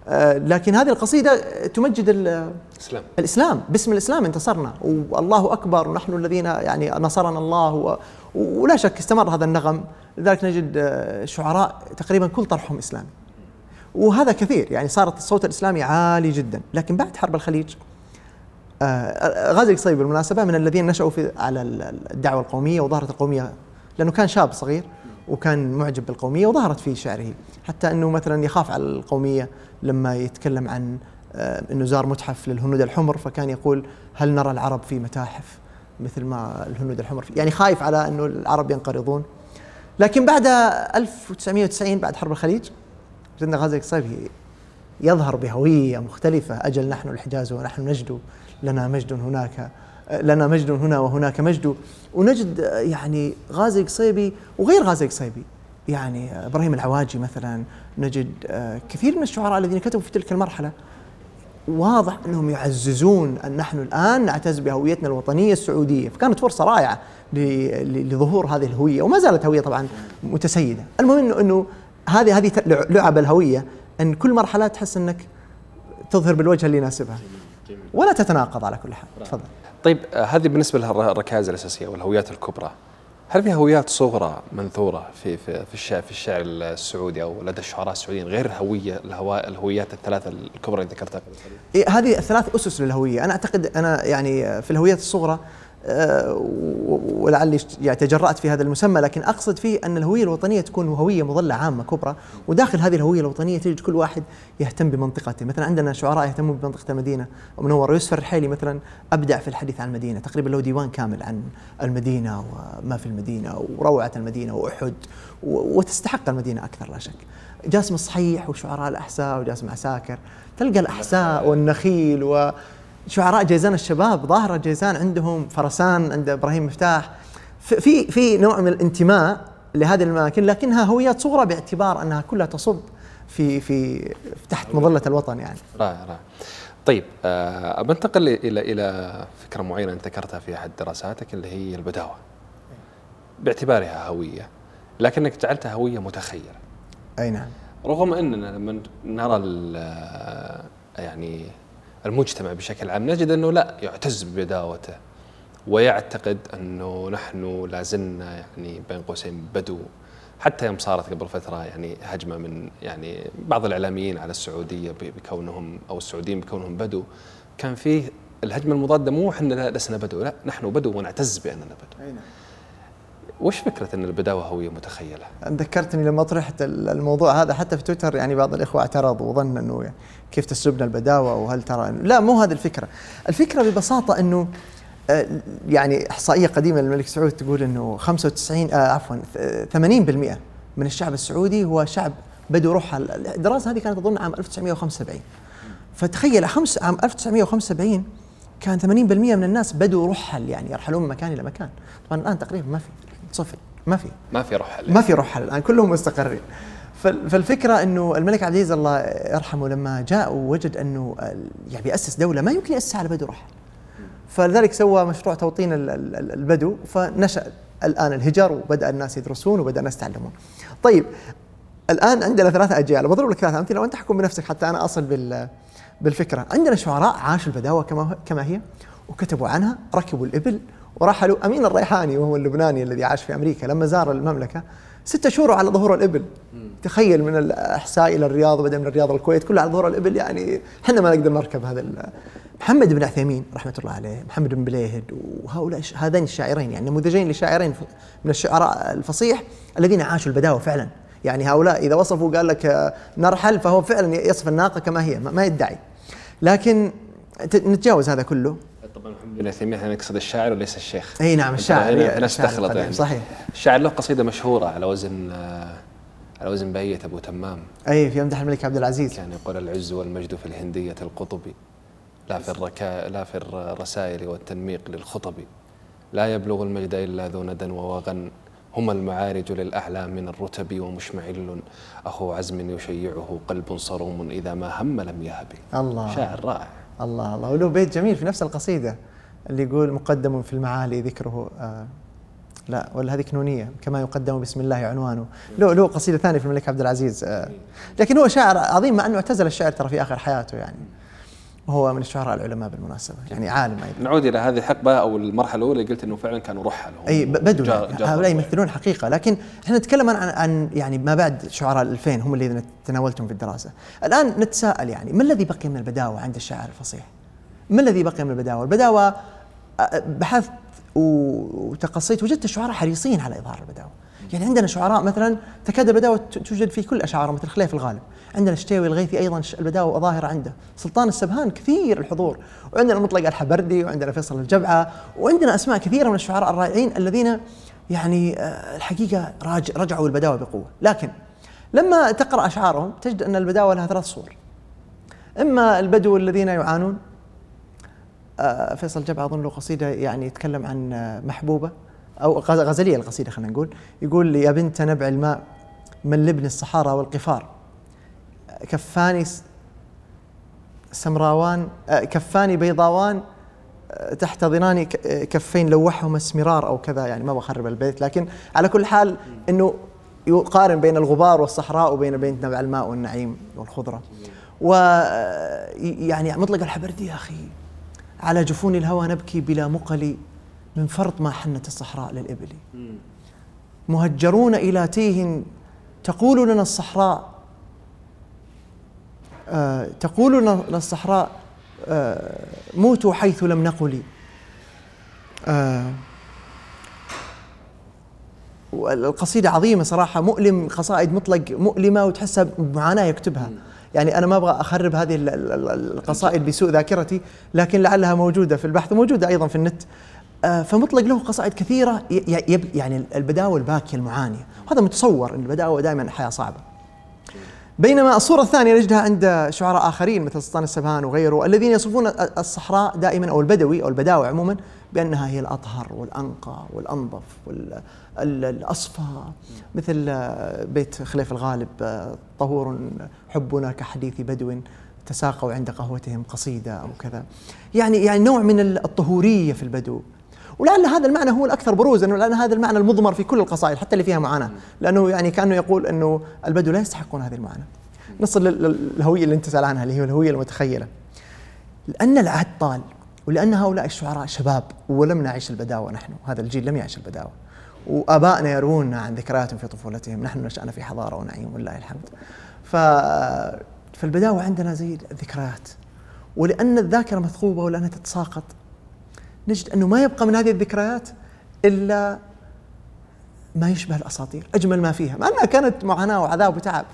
آه، لكن هذه القصيدة تمجد الاسلام الإسلام باسم الإسلام انتصرنا. والله أكبر ونحن الذين يعني نصرنا الله ولا شك استمر هذا النغم. لذلك نجد آه، شعراء تقريبا كل طرحهم إسلامي. وهذا كثير يعني صارت الصوت الإسلامي عالي جدا. لكن بعد حرب الخليج آه غازي القصيبي بالمناسبة من الذين نشأوا في على الدعوة القومية وظهرت القومية لأنه كان شاب صغير وكان معجب بالقومية وظهرت في شعره. حتى إنه مثلا يخاف على القومية لما يتكلم عن آه إنه زار متحف للهنود الحمر فكان يقول هل نرى العرب في متاحف مثل ما الهنود الحمر يعني خايف على إنه العرب ينقرضون. لكن بعد 1990 بعد حرب الخليج جدنا غازي القصيبي يظهر بهوية مختلفة. أجل نحن الحجاز ونحن نجد لنا مجد هناك لنا مجد هنا وهناك مجد. ونجد يعني غازي القصيبي وغير غازي القصيبي يعني إبراهيم العواجي مثلا نجد كثير من الشعراء الذين كتبوا في تلك المرحلة. واضح أنهم يعززون أن نحن الآن نعتز بهويتنا الوطنية السعودية، فكانت فرصة رائعة لظهور هذه الهوية. وما زالت هوية طبعا متسيدة، المهم إنه هذه هذه لعب الهوية إن كل مرحلة تحس إنك تظهر بالوجه اللي يناسبها. ولا تتناقض على كل حال. تفضل. طيب آه، هذه بالنسبة للركائز الأساسية والهويات الكبرى. هل في هويات صغرى منثورة في في في الشعر في الشعر السعودي أو لدى الشعراء السعوديين غير هويه الهويات الثلاثة الكبرى اللي ذكرتها؟ إيه هذه الثلاث أسس للهوية. أنا أعتقد أنا يعني في الهويات الصغرى آه، ولعلي يعني تجرأت في هذا المسمى لكن أقصد فيه أن الهوية الوطنية تكون هوية مظلة عامة كبرى وداخل هذه الهوية الوطنية تجد كل واحد يهتم بمنطقته. مثلا عندنا شعراء يهتمون بمنطقة المدينة ومنور يوسف الرحيلي مثلا أبدع في الحديث عن المدينة تقريبا له ديوان كامل عن المدينة وما في المدينة وروعة المدينة وأحد وتستحق المدينة أكثر لا شك. جاسم الصحيح وشعراء الأحساء وجاسم عساكر تلقى الأحساء والنخيل و شعراء جيزان الشباب ظاهرة جيزان عندهم فرسان عند إبراهيم مفتاح. في في نوع من الانتماء لهذه الأماكن لكنها هويات صغرى باعتبار أنها كلها تصب في في تحت مظلة الوطن يعني. رائع رائع طيب أه بنتقل إلى إلى فكرة معينة أنت ذكرتها في أحد دراساتك اللي هي البداوة. باعتبارها هوية لكنك جعلتها هوية متخيلة. أي نعم. رغم أننا لما نرى يعني المجتمع بشكل عام نجد أنه لا يعتز ببداوته ويعتقد أنه نحن لازلنا يعني بين قوسين بدو حتى يوم صارت قبل فترة يعني هجمة من يعني بعض الإعلاميين على السعودية بكونهم أو السعوديين بكونهم بدو كان فيه الهجمة المضادة مو إحنا لسنا بدو لا نحن بدو ونعتز بأننا بدو. نعم. وش فكرة أن البداوة هوية متخيلة؟ ذكرتني لما طرحت الموضوع هذا حتى في تويتر يعني بعض الإخوة اعترضوا وظن أنه كيف تسلبنا البداوة وهل ترى لا مو هذه الفكرة. الفكرة ببساطة أنه آه، يعني إحصائية قديمة للملك سعود تقول أنه 95 آه عفوا 80% من الشعب السعودي هو شعب بدو روح الدراسة هذه كانت أظن عام 1975 فتخيل خمس عام 1975 كان 80% من الناس بدو رحل يعني يرحلون من مكان إلى مكان. طبعا الآن تقريبا ما في. صفر. ما في. ما في رحل ما في رحل الآن كلهم مستقرين. فالفكرة إنه الملك عبد العزيز الله يرحمه لما جاء ووجد إنه يعني بياسس دولة ما يمكن يأسسها على بدو رحل فلذلك سوى مشروع توطين البدو فنشأ الآن الهجر وبدأ الناس يدرسون وبدأ الناس يتعلمون. طيب الآن عندنا ثلاثة أجيال. بضرب لك ثلاث أمثلة وأنت حكم بنفسك حتى أنا أصل بال بالفكرة. عندنا شعراء عاشوا البداوة كما كما هي وكتبوا عنها ركبوا الإبل ورحلوا أمين الريحاني وهو اللبناني الذي عاش في أمريكا. لما زار المملكة ستة شهور على ظهور الإبل. تخيل من الاحساء إلى الرياض وبعدين من الرياض الكويت كلها على ظهور الإبل. يعني إحنا ما نقدر نركب هذا محمد بن عثيمين رحمة الله عليه محمد بن بليهد وهؤلاء هذين الشاعرين. يعني نموذجين لشاعرين من الشعراء الفصيح الذين عاشوا البداوة فعلا. يعني هؤلاء إذا وصفوا قال لك نرحل فهو فعلا يصف الناقة كما هي ما يدعي. لكن نتجاوز هذا كله. طبعا بن عثيمين إحنا نقصد الشاعر وليس الشيخ. إي نعم الشاعر نستخلط يعني. صحيح. الشاعر له قصيدة مشهورة على وزن على وزن بهية أبو تمام. إي في يمدح الملك عبد العزيز. كان يقول العز والمجد في الهندية القطب لا في الركا لا في الرسائل والتنميق للخطب. لا يبلغ المجد إلا ذو ندى ووغن. هما المعارج للأعلى من الرتب ومشمعل. أخو عزم يشيعه قلب صروم إذا ما هم لم يهب. الله. شاعر رائع. الله الله. وله بيت جميل في نفس القصيدة اللي يقول مقدم في المعالي ذكره آه لا ولا هذه كنونية كما يقدم بسم الله عنوانه. له له قصيدة ثانية في الملك عبد العزيز آه لكن هو شاعر عظيم مع أنه اعتزل الشعر ترى في آخر حياته يعني. وهو من الشعراء العلماء بالمناسبة. يعني عالم أيضا نعود إلى هذه الحقبة أو المرحلة الأولى قلت أنه فعلا كانوا رحل أي بدو هؤلاء يمثلون حقيقة. لكن إحنا نتكلم عن, عن يعني ما بعد شعراء الألفين هم الذين تناولتهم في الدراسة. الآن نتساءل يعني ما الذي بقي من البداوة عند الشاعر الفصيح؟ ما الذي بقي من البداوة؟ البداوة بحثت وتقصيت وجدت الشعراء حريصين على إظهار البداوة. يعني عندنا شعراء مثلا تكاد البداوة توجد في كل أشعاره مثل خليف الغالب. عندنا الشتيوي الغيثي أيضا البداوة ظاهره عنده. سلطان السبهان كثير الحضور. وعندنا المطلق الحبردي وعندنا فيصل الجبعة وعندنا أسماء كثيرة من الشعراء الرائعين الذين يعني آه، الحقيقة رجعوا البداوة بقوة. لكن لما تقرأ أشعارهم تجد أن البداوة لها ثلاث صور. إما البدو الذين يعانون آه، فيصل الجبعة أظن له قصيدة يعني يتكلم عن آه، محبوبة أو غزلية القصيدة خلينا نقول. يقول يا بنت نبع الماء من لبن الصحارى والقفار. كفاني سمراوان آه، كفاني بيضاوان آه، تحت ظنان آه، كفين لوحهما اسمرار أو كذا يعني ما بخرب البيت لكن على كل حال إنه يقارن بين الغبار والصحراء وبين بين نبع الماء والنعيم والخضرة. ويعني مطلق الحبردي يا أخي على جفون الهوى نبكي بلا مقل من فرط ما حنت الصحراء للإبل. مهجرون إلى تيه تقول لنا الصحراء تقول لنا الصحراء آه، موتوا حيث لم نقل. آه، القصيدة عظيمة صراحة مؤلم قصائد مطلق مؤلمة وتحسها بمعاناة يكتبها. يعني أنا ما أبغى أخرب هذه القصائد بسوء ذاكرتي لكن لعلها موجودة في البحث وموجودة أيضا في النت. فمطلق له قصائد كثيرة يعني البداوة الباكية المعانية. وهذا متصور أن البداوة دائما حياة صعبة. بينما الصورة الثانية نجدها عند شعراء آخرين مثل سلطان السبهان وغيره الذين يصفون الصحراء دائما أو البدوي أو البداوة عموما بأنها هي الأطهر والأنقى والأنظف والأصفى مثل بيت خليف الغالب طهور حبنا كحديث بدو تساقوا عند قهوتهم قصيدة أو كذا. يعني يعني نوع من الطهورية في البدو. ولعل هذا المعنى هو الأكثر بروزا لأن هذا المعنى المضمر في كل القصائد حتى اللي فيها معاناة. لأنه يعني كأنه يقول إنه البدو لا يستحقون هذه المعاناة. نصل للهويه اللي أنت سأل عنها اللي هي الهوية المتخيلة. لأن العهد طال ولأن هؤلاء الشعراء شباب ولم نعيش البداوة نحن. هذا الجيل لم يعيش البداوة. وآبائنا يروون عن ذكرياتهم في طفولتهم. نحن نشأنا في حضارة ونعيم ولله الحمد. ف فالبداوة عندنا زي الذكريات. ولأن الذاكرة مثقوبه ولأنها تتساقط. نجد أنه ما يبقى من هذه الذكريات إلا ما يشبه الأساطير أجمل ما فيها مع أنها كانت معاناة وعذاب وتعب.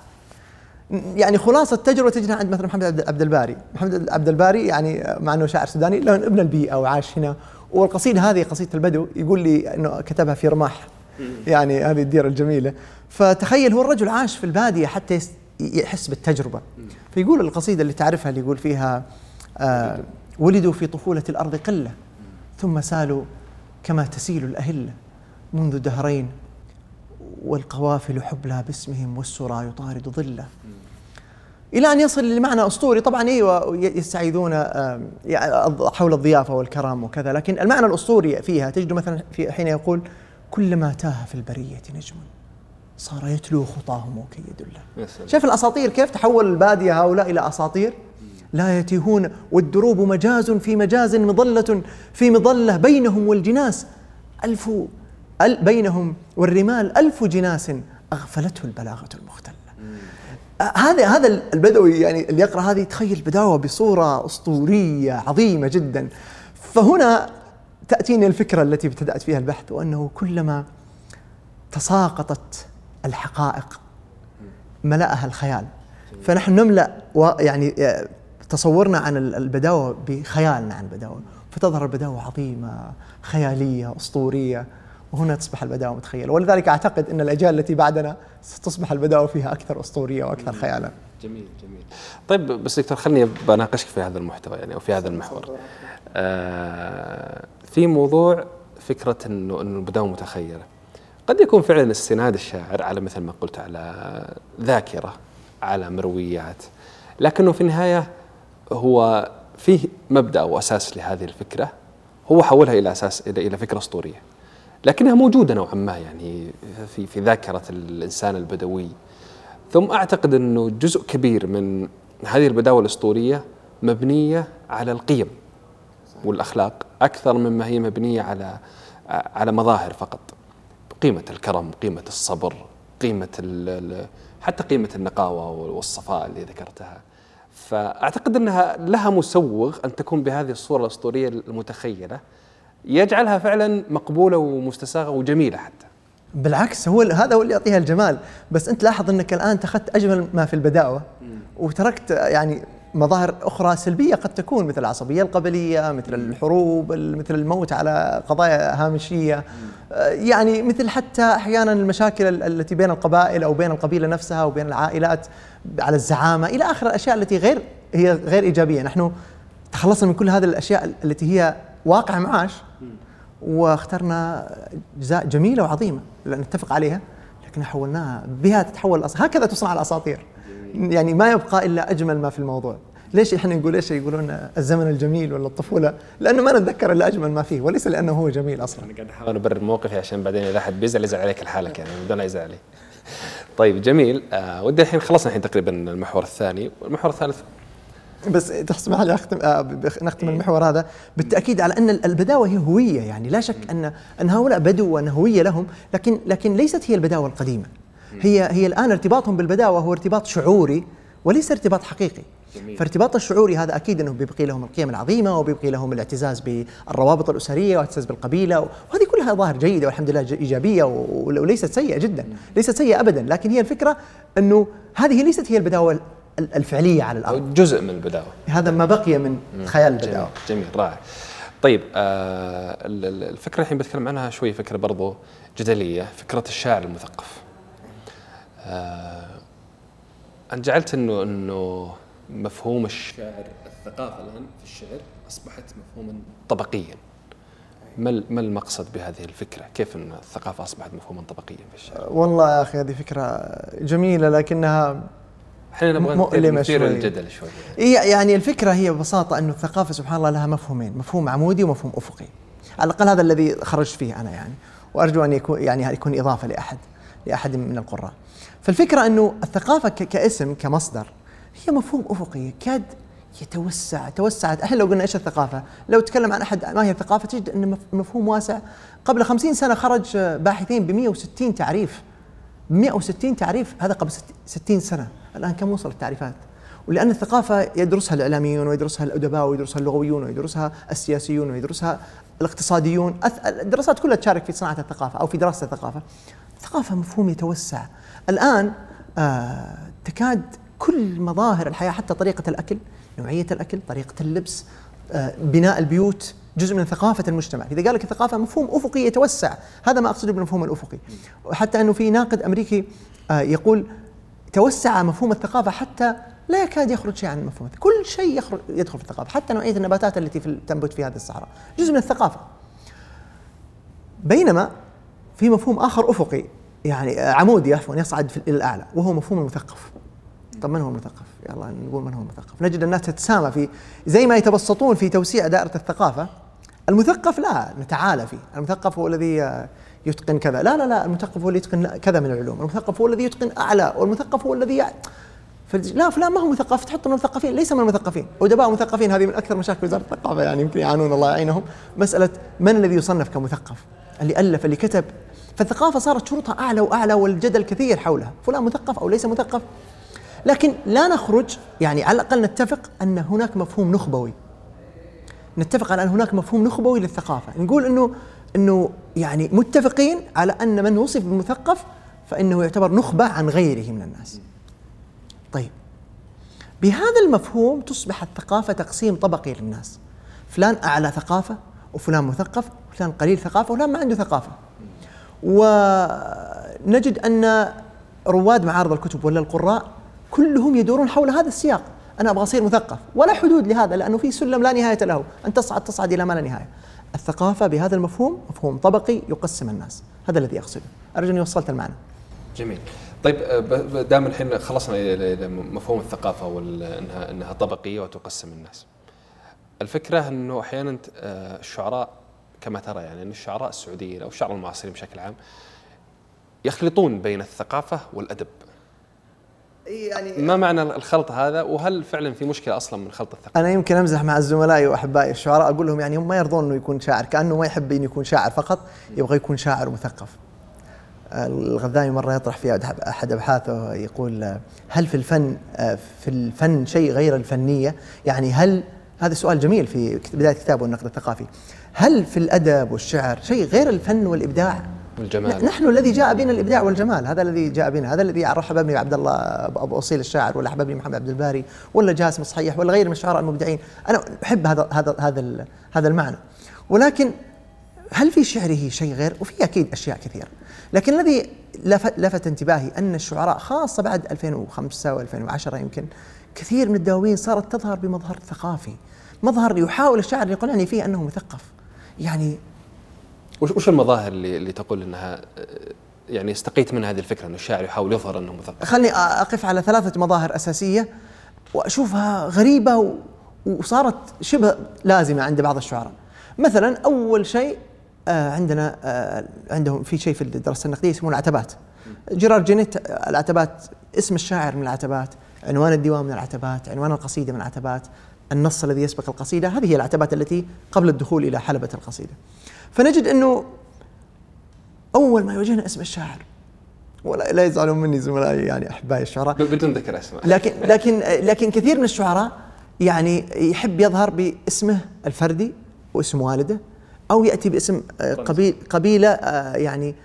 يعني خلاصة تجربة تجدها عند مثلا محمد عبد الباري. محمد عبد الباري يعني مع أنه شاعر سوداني له ابن البيئة وعاش هنا. والقصيدة هذه قصيدة البدو يقول لي أنه كتبها في رماح. يعني هذه الديرة الجميلة. فتخيل هو الرجل عاش في البادية حتى يحس بالتجربة. فيقول القصيدة اللي تعرفها اللي يقول فيها آه ولدوا في طفولة الأرض قلة. ثم سالوا كما تسيل الأهلة منذ دهرين والقوافل حبلى باسمهم والسرى يطارد ظله. إلى أن يصل لمعنى أسطوري. طبعا أيوة يستعيذون حول الضيافة والكرم وكذا. لكن المعنى الأسطوري فيها تجد مثلا في حين يقول كلما تاه في البرية نجم صار يتلو خطاهم وكي يدله. شايف الأساطير؟ كيف تحول البادية هؤلاء إلى أساطير؟ لا يتيهون والدروب مجاز في مجاز مظلة في مظلة بينهم والجناس. ألف بينهم والرمال ألف جناس أغفلته البلاغة المختلة. آه، هذا هذا البدوي يعني اللي يقرأ هذه يتخيل البداوة بصورة أسطورية عظيمة جدا. فهنا تأتيني الفكرة التي ابتدأت فيها البحث وأنه كلما تساقطت الحقائق ملأها الخيال. فنحن نملأ يعني آه، تصورنا عن ال- البداوة بخيالنا عن البداوة. فتظهر البداوة عظيمة خيالية أسطورية وهنا تصبح البداوة متخيلة. ولذلك أعتقد أن الأجيال التي بعدنا ستصبح البداوة فيها أكثر أسطورية وأكثر خيالا. جميل جميل. طيب بس دكتور خلني بناقشك في هذا المحتوى يعني أو في هذا المحور. آه في موضوع فكرة انه إنه البدايه متخيلة. قد يكون فعلا استناد الشاعر على مثل ما قلت على ذاكرة على مرويات لكنه في النهاية هو فيه مبدأ أو أساس لهذه الفكرة هو حولها إلى أساس إلى فكرة أسطورية. لكنها موجودة نوعا ما يعني في في ذاكرة الإنسان البدوي. ثم أعتقد إنه جزء كبير من هذه البداوة الأسطورية مبنية على القيم والأخلاق أكثر مما هي مبنية على على مظاهر فقط. قيمة الكرم قيمة الصبر قيمة حتى قيمة النقاوة والصفاء اللي ذكرتها. فأعتقد إنها لها مسوغ أن تكون بهذه الصورة الأسطورية المتخيلة. يجعلها فعلا مقبولة ومستساغة وجميلة حتى. بالعكس هو هذا هو اللي يعطيها الجمال. بس أنت لاحظ أنك الآن أخذت أجمل ما في البداوة وتركت يعني مظاهر أخرى سلبية قد تكون مثل العصبية القبلية مثل الحروب مثل الموت على قضايا هامشية. آه، يعني مثل حتى أحيانا المشاكل ال- التي بين القبائل أو بين القبيلة نفسها وبين العائلات. على الزعامة إلى آخر الأشياء التي غير هي غير إيجابية. نحن تخلصنا من كل هذه الأشياء التي هي واقع معاش واخترنا أجزاء جميلة وعظيمة نتفق عليها لكن حولناها بها تتحول هكذا تصنع الأساطير. يعني ما يبقى إلا أجمل ما في الموضوع. ليش إحنا نقول إيش يقولون الزمن الجميل ولا الطفولة؟ لأنه ما نتذكر إلا أجمل ما فيه وليس لأنه هو جميل أصلا. أنا قاعد أحاول أبرر موقفي عشان بعدين إذا أحد بيزعل يزعل عليك لحالك يعني بدون لا يزعل علي. طيب جميل. آه ودي الحين خلصنا الحين تقريبا المحور الثاني. والمحور الثالث؟ بس تسمح لي أختم آه نختم المحور هذا بالتأكيد على أن البداوة هي هوية. يعني لا شك أن أن هؤلاء بدو وأن هوية لهم لكن لكن ليست هي البداوة القديمة. هي هي الآن ارتباطهم بالبداوة هو ارتباط شعوري وليس ارتباط حقيقي. جميل. فارتباط الشعوري هذا أكيد إنه بيبقي لهم القيم العظيمة وبيبقي لهم الاعتزاز بالروابط الأسرية والاعتزاز بالقبيلة وهذه كلها ظاهر جيدة والحمد لله إيجابية وليست سيئة جدا. ليست سيئة ابدا. لكن هي الفكرة إنه هذه ليست هي البداوة ال- الفعلية على الأرض. جزء من البداوة. هذا ما بقي من خيال جميل. البداوة. جميل. رائع. طيب آه ال- ال- الفكرة الحين بتكلم عنها شوي فكرة برضو جدلية فكرة الشاعر المثقف. آه انت جعلت انه إنه مفهوم الشاعر الثقافة الآن في الشعر أصبحت مفهوما طبقيا ما ما المقصد بهذه الفكرة؟ كيف إن الثقافة أصبحت مفهوما طبقيا في الشعر؟ والله يا أخي هذه فكرة جميلة لكنها إحنا نبغى مؤلمة نثير شوي. الجدل شوي هي يعني الفكرة هي ببساطة أنه الثقافة سبحان الله لها مفهومين مفهوم عمودي ومفهوم أفقي على الأقل هذا الذي خرجت فيه أنا يعني وأرجو أن يكون يعني يكون إضافة لأحد لأحد من القراء فالفكرة أنه الثقافة ك- كاسم كمصدر هي مفهوم أفقي يكاد يتوسع توسعت. إحنا لو قلنا إيش الثقافة؟ لو تكلم عن أحد ما هي الثقافة؟ تجد إن مف- مفهوم واسع. قبل خمسين سنة خرج باحثين ب 160 تعريف. 160 تعريف هذا قبل ست- 60 سنة. الآن كم وصل التعريفات؟ ولأن الثقافة يدرسها الإعلاميون ويدرسها الأدباء ويدرسها اللغويون ويدرسها السياسيون ويدرسها الاقتصاديون. الدراسات كلها تشارك في صناعة الثقافة أو في دراسة الثقافة. الثقافة مفهوم يتوسع. الآن آه تكاد كل مظاهر الحياة حتى طريقة الأكل نوعية الأكل طريقة اللبس آه بناء البيوت جزء من ثقافة المجتمع. إذا قال لك الثقافة مفهوم أفقي يتوسع. هذا ما أقصده بالمفهوم الأفقي. وحتى أنه في ناقد أمريكي آه، يقول توسع مفهوم الثقافة حتى لا يكاد يخرج شيء عن مفهوم كل شيء يخرج يدخل في الثقافة حتى نوعية النباتات التي في تنبت في هذه الصحراء. جزء من الثقافة. بينما في مفهوم آخر أفقي يعني آه، عمودي عفوا يصعد إلى الأعلى وهو مفهوم المثقف. طب من هو المثقف؟ يلا نقول من هو المثقف، نجد الناس تتسامى في زي ما يتبسطون في توسيع دائرة الثقافة المثقف لا نتعالى فيه، المثقف هو الذي يتقن كذا. لا لا لا المثقف هو اللي يتقن كذا من العلوم. المثقف هو الذي يتقن أعلى والمثقف هو الذي يع... لا فلان ما هو مثقف. تحط من المثقفين ليس من المثقفين. أدباء مثقفين هذه من أكثر مشاكل وزارة الثقافة يعني يمكن يعانون الله يعينهم. مسألة من الذي يصنف كمثقف؟ اللي ألف اللي كتب فالثقافة صارت شروطها أعلى وأعلى والجدل كثير حولها. فلان مثقف أو ليس مثقف. لكن لا نخرج يعني على الأقل نتفق أن هناك مفهوم نخبوي. نتفق على أن هناك مفهوم نخبوي للثقافة. نقول إنه إنه يعني متفقين على أن من وصف بالمثقف فإنه يعتبر نخبة عن غيره من الناس. طيب. بهذا المفهوم تصبح الثقافه تقسيم طبقي للناس. فلان أعلى ثقافة وفلان مثقف وفلان قليل ثقافة وفلان ما عنده ثقافة. ونجد أن رواد معارض الكتب ولا القراء كلهم يدورون حول هذا السياق. أنا أبغى أصير مثقف. ولا حدود لهذا لأنه في سلم لا نهاية له. ان تصعد تصعد إلى ما لا نهاية. الثقافة بهذا المفهوم مفهوم طبقي يقسم الناس. هذا الذي أقصده. أرجو اني وصلت المعنى. جميل. طيب دام الحين خلصنا إلى مفهوم الثقافة وانها إنها طبقية وتقسم الناس. الفكرة أنه أحيانا آه، الشعراء كما ترى يعني إن الشعراء السعوديين أو الشعراء المعاصرين بشكل عام يخلطون بين الثقافة والأدب يعني ما معنى الخلط هذا وهل فعلا في مشكلة أصلا من خلط الثقافة؟ أنا يمكن أمزح مع زملائي وأحبائي الشعراء أقول لهم يعني هم ما يرضون إنه يكون شاعر كأنه ما يحب إنه يكون شاعر فقط يبغى يكون شاعر ومثقف. الغذائي مرة يطرح في احد أبحاثه يقول هل في الفن في الفن شيء غير الفنية؟ يعني هل هذا سؤال جميل في بداية كتابه النقد الثقافي. هل في الأدب والشعر شيء غير الفن والإبداع؟ والجمال. نحن الذي جاء بنا الإبداع والجمال هذا الذي جاء بنا هذا الذي رحب بني عبد الله ابو أصيل الشاعر ولا حببني محمد عبد الباري ولا جاسم الصحيح ولا غير من الشعراء المبدعين. أنا أحب هذا هذا هذا هذا المعنى. ولكن هل في شعره شيء غير؟ وفي أكيد أشياء كثيرة. لكن الذي لفت, لفت انتباهي أن الشعراء خاصة بعد 2005 و2010 يمكن كثير من الدواوين صارت تظهر بمظهر ثقافي. مظهر يحاول الشاعر يقنعني فيه أنه مثقف يعني وش وش المظاهر اللي اللي تقول إنها آه، يعني استقيت من هذه الفكرة انه الشاعر يحاول يظهر أنه مثقف؟ خلني أقف على ثلاثة مظاهر أساسية وأشوفها غريبة وصارت شبه لازمة عند بعض الشعراء. مثلا أول شيء آه، عندنا آه، عندهم في شيء في الدراسة النقدية يسمونه العتبات. جيرار جينيت العتبات اسم الشاعر من العتبات، عنوان الديوان من العتبات، عنوان القصيدة من العتبات، النص الذي يسبق القصيدة، هذه هي العتبات التي قبل الدخول إلى حلبة القصيدة. فنجد أنه أول ما يواجهنا اسم الشاعر ولا لا يزعلون مني زملائي يعني أحبائي الشعراء. بدون ذكر أسماء. لكن لكن لكن كثير من الشعراء يعني يحب يظهر باسمه الفردي واسم والده أو يأتي باسم آه، قبيل قبيلة آه، يعني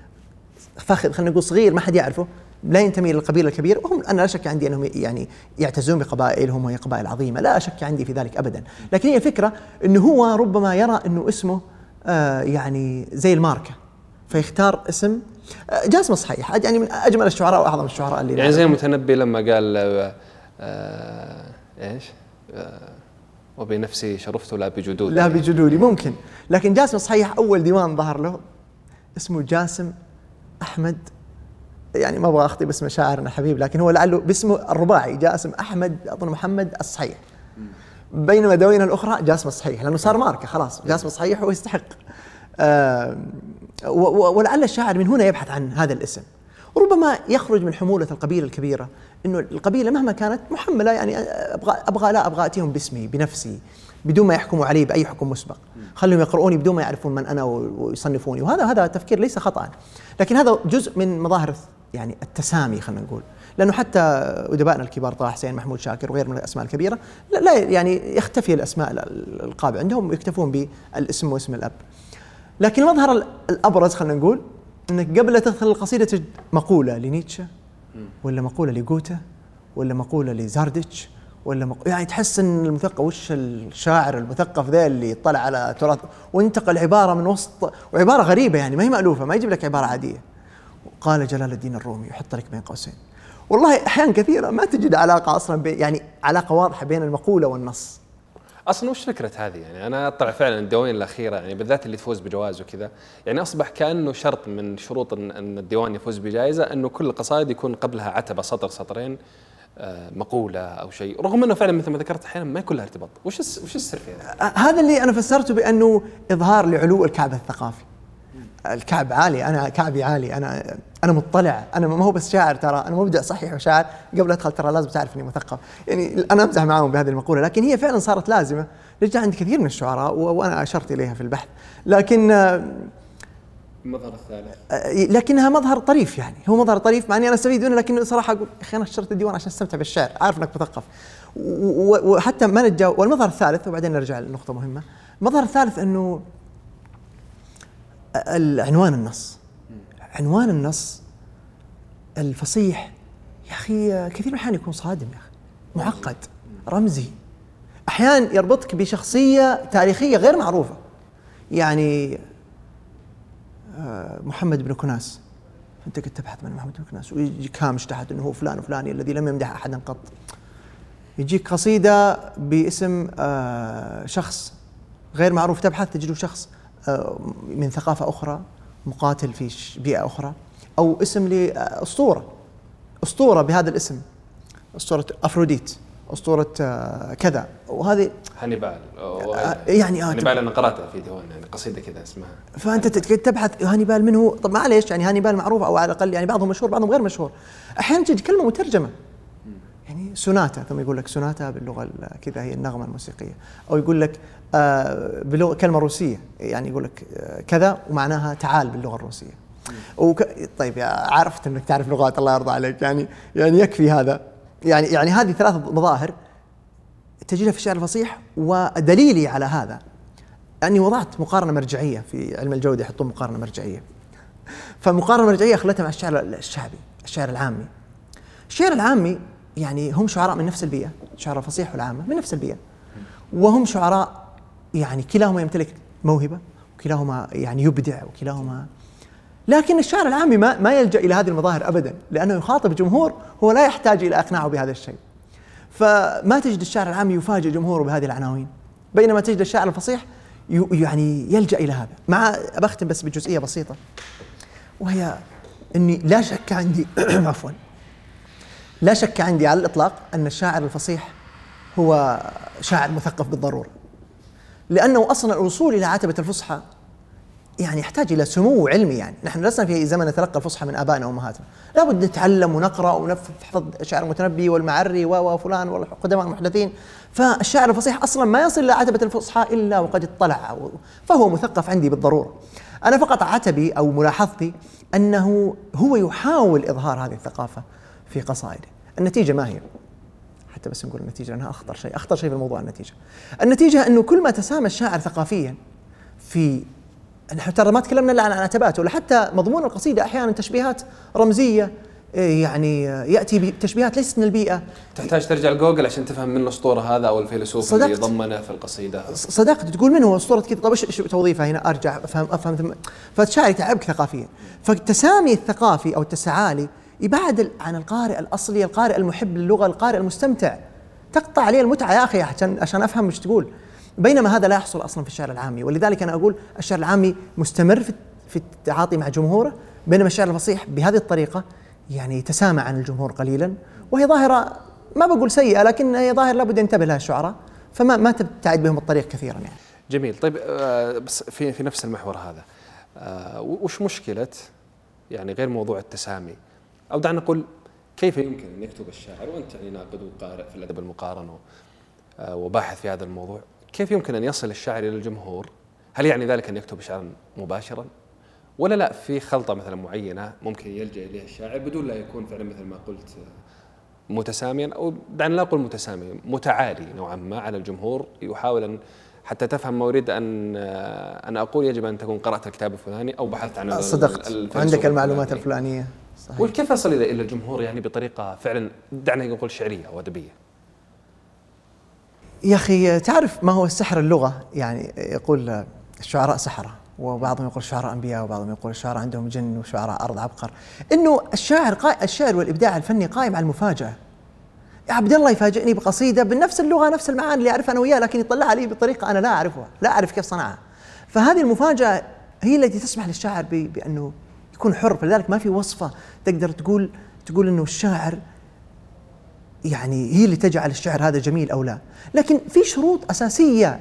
فاخذ خلينا نقول صغير ما حد يعرفه. لا ينتمي إلى القبيلة الكبيرة وهم أنا لا شك عندي أنهم يعني يعتزون بقبائلهم وهي قبائل عظيمة لا شك عندي في ذلك ابدا. لكن هي الفكرة إنه هو ربما يرى إنه اسمه آه، يعني زي الماركة فيختار اسم آه، جاسم الصحيح يعني من أجمل الشعراء وأعظم الشعراء اللي يعني زي المتنبي لما قال آه, آه، إيش؟ آه وبنفسي شرفت لا بجدودي لا بجدودي ممكن. لكن جاسم الصحيح أول ديوان ظهر له اسمه جاسم أحمد يعني ما أبغى أخطي باسم شاعرنا حبيب لكن هو لعله باسمه الرباعي جاسم أحمد أظن محمد الصحيح. بينما دواوين الأخرى جاسم الصحيح لأنه صار ماركة خلاص جاسم الصحيح هو يستحق. آه ولعل الشاعر من هنا يبحث عن هذا الاسم. ربما يخرج من حمولة القبيلة الكبيرة إنه القبيلة مهما كانت محملة يعني أبغى أبغى لا أبغى أتيهم باسمي بنفسي بدون ما يحكموا علي بأي حكم مسبق. خليهم يقرؤوني بدون ما يعرفون من أنا ويصنفوني. وهذا هذا تفكير ليس خطأ. لكن هذا جزء من مظاهر يعني التسامي خلينا نقول. لأنه حتى أدبائنا الكبار طه حسين محمود شاكر وغير من الأسماء الكبيرة لا, يعني يختفي الأسماء القابعة عندهم يكتفون بالاسم واسم الأب. لكن المظهر الأبرز خلينا نقول انك قبل لا تدخل القصيدة تجد مقولة لنيتشه ولا مقولة لجوته ولا مقولة لزرادشت ولا مق... يعني تحس إن المثقف وش الشاعر المثقف ذا اللي اطلع على تراث؟ وانتقل عبارة من وسط وعبارة غريبة يعني ما هي مألوفة ما يجيب لك عبارة عادية. قال جلال الدين الرومي يحط لك بين قوسين. والله احيان كثيرة ما تجد علاقة أصلا بي يعني علاقة واضحة بين المقولة والنص. أصلا وش فكرة هذه؟ يعني أنا أطلع فعلا الدواوين الأخيرة يعني بالذات اللي تفوز بجوائز وكذا. يعني أصبح كأنه شرط من شروط ان الديوان يفوز بجائزة إنه كل القصائد يكون قبلها عتبة سطر سطرين آه، مقولة أو شيء. رغم إنه فعلا مثل ما ذكرت أحيانا ما يكون لها ارتباط. وش وش السر في هذا؟ هذا اللي أنا فسرته بأنه إظهار لعلو الكعب الثقافي. الكعب عالي أنا كعبي عالي أنا أنا مطلع أنا ما هو بس شاعر ترى أنا مبدع صحيح وشاعر قبل أدخل ترى لازم تعرف إني مثقف. يعني أنا أمزح معاهم بهذه المقولة لكن هي فعلا صارت لازمة. لجأ عند كثير من الشعراء وأنا أشرت إليها في البحث. لكن المظهر الثالث. آه، لكنها مظهر طريف يعني. هو مظهر طريف مع إني أنا أستفيد منه لكن صراحة أقول يا أخي أنا اشتريت الديوان عشان أستمتع بالشعر عارف إنك مثقف. وحتى ما نتجاوز والمظهر الثالث وبعدين نرجع لنقطة مهمة. المظهر الثالث إنه العنوان النص. عنوان النص الفصيح. يا أخي كثير من الأحيان يكون صادم يا أخي. معقد. رمزي. أحيانا يربطك بشخصية تاريخية غير معروفة. يعني آه، محمد بن كناس. أنت قد تبحث من محمد بن كناس. ويجيك هامش تحت إنه هو فلان وفلاني الذي لم يمدح احدا قط. يجيك قصيدة باسم آه، شخص غير معروف تبحث تجده شخص. من ثقافة أخرى مقاتل في بيئة أخرى أو اسم لأسطورة. أسطورة بهذا الاسم. أسطورة أفروديت. أسطورة آه، كذا. وهذه هانيبال. آه، يعني آه هانيبال أنا قرأتها في ديوان يعني قصيدة كذا اسمها. فأنت تبحث هانيبال من هو طب معليش يعني هانيبال معروف أو على الأقل يعني بعضهم مشهور بعضهم غير مشهور. أحيانا تجي كلمة مترجمة. يعني سوناتا ثم يقول لك سوناتا باللغة كذا هي النغمة الموسيقية. أو يقول لك آه بلغه كلمة روسية. يعني يقول لك كذا ومعناها تعال باللغة الروسية. وك... طيب عرفت إنك تعرف لغات الله يرضى عليك. يعني يعني يكفي هذا. يعني يعني هذه ثلاث مظاهر تجدها في الشعر الفصيح ودليلي على هذا أني وضعت مقارنة مرجعية في علم الجودة يحطون مقارنة مرجعية. فمقارنة مرجعية خلتها مع الشعر الشعبي الشعر العامي. الشعر العامي يعني هم شعراء من نفس البيئة الشعراء الفصيح والعامة من نفس البيئة. وهم شعراء يعني كلاهما يمتلك موهبة وكلاهما يعني يبدع وكلاهما لكن الشعر العامي ما, ما يلجأ إلى هذه المظاهر ابدا لأنه يخاطب جمهور هو لا يحتاج إلى إقناعه بهذا الشيء. فما تجد الشاعر العامي يفاجئ جمهوره بهذه العناوين بينما تجد الشاعر الفصيح يعني يلجأ إلى هذا. مع بختم بس بجزئية بسيطة وهي إني لا شك عندي *coughs* عفوا لا شك عندي على الإطلاق أن الشاعر الفصيح هو شاعر مثقف بالضرورة. لأنه أصلا الوصول إلى عتبه الفصحى يعني يحتاج إلى سمو علمي يعني. نحن لسنا في زمن نتلقى الفصحى من آبائنا وأمهاتنا. لابد نتعلم ونقرأ ونحفظ شعر المتنبي والمعري وفلان والقدماء المحدثين. فالشاعر الفصيح أصلا ما يصل إلى عتبه الفصحى إلا وقد اطلع فهو مثقف عندي بالضرورة. أنا فقط عتبي أو ملاحظتي أنه هو يحاول إظهار هذه الثقافة. في قصائده. النتيجة ما هي؟ حتى بس نقول النتيجة لأنها أخطر شيء أخطر شيء في الموضوع النتيجة. النتيجة أنه كل ما تسامى الشاعر ثقافيا في نحن ترى ما تكلمنا إلا عن عتبات ولا حتى مضمون القصيدة أحيانا تشبيهات رمزية إيه، يعني يأتي بتشبيهات ليست من البيئة. تحتاج ترجع لجوجل عشان تفهم من الأسطورة هذا أو الفيلسوف اللي ضمنه في القصيدة. صدقت. تقول من هو أسطورة كذا. طيب إيش توظيفها هنا؟ أرجع افهم أفهم ثم فالشاعر يتعبك ثقافيا. فالتسامي الثقافي أو التسعالي يبعد عن القارئ الأصلي القارئ المحب للغة القارئ المستمتع. تقطع عليه المتعة يا أخي عشان عشان أفهم إيش تقول. بينما هذا لا يحصل أصلا في الشعر العامي. ولذلك أنا أقول الشعر العامي مستمر في في التعاطي مع جمهوره بينما الشعر الفصيح بهذه الطريقة يعني يتسامى عن الجمهور قليلا. وهي ظاهرة ما بقول سيئة لكن هي ظاهرة لابد ينتبه لها الشعراء. فما ما تبتعد بهم الطريق كثيرا يعني. جميل. طيب آه، بس في في نفس المحور هذا. آه، وش مشكلة؟ يعني غير موضوع التسامي. أو دعنا نقول كيف يمكن أن يكتب الشاعر وأنت يعني ناقد وقارئ في الأدب المقارن وباحث في هذا الموضوع؟ كيف يمكن أن يصل الشاعر إلى الجمهور؟ هل يعني ذلك أن يكتب شعرا مباشرا؟ ولا لا في خلطة مثلا معينة ممكن يلجأ إليها الشاعر بدون لا يكون فعلا مثل ما قلت متساميا أو دعنا لا أقول متسامي متعالي نوعا ما على الجمهور. يحاول أن حتى تفهم ما أريد ان أنا أقول يجب أن تكون قرأت الكتاب الفلاني أو بحثت عن صدقت. عندك المعلومات الفلانية. صحيح. وكيف اصل إلى الجمهور يعني بطريقة فعلا دعنا نقول شعرية أو ادبيه يا أخي تعرف ما هو السحر اللغة؟ يعني يقول الشعراء سحرة وبعضهم يقول الشعراء أنبياء وبعضهم يقول الشعراء عندهم جن وشعراء أرض عبقر. إنه الشاعر قا... الشعر والإبداع الفني قائم على المفاجأة. يا عبد الله يفاجئني بقصيدة بنفس اللغة نفس المعاني اللي أعرفها أنا وياه لكن يطلع علي بطريقة أنا لا أعرفها لا أعرف كيف صنعها. فهذه المفاجأة هي التي تسمح للشاعر ب... يكون حر. فلذلك ما في وصفة تقدر تقول تقول أنه الشاعر يعني هي اللي تجعل الشعر هذا جميل أو لا. لكن في شروط أساسية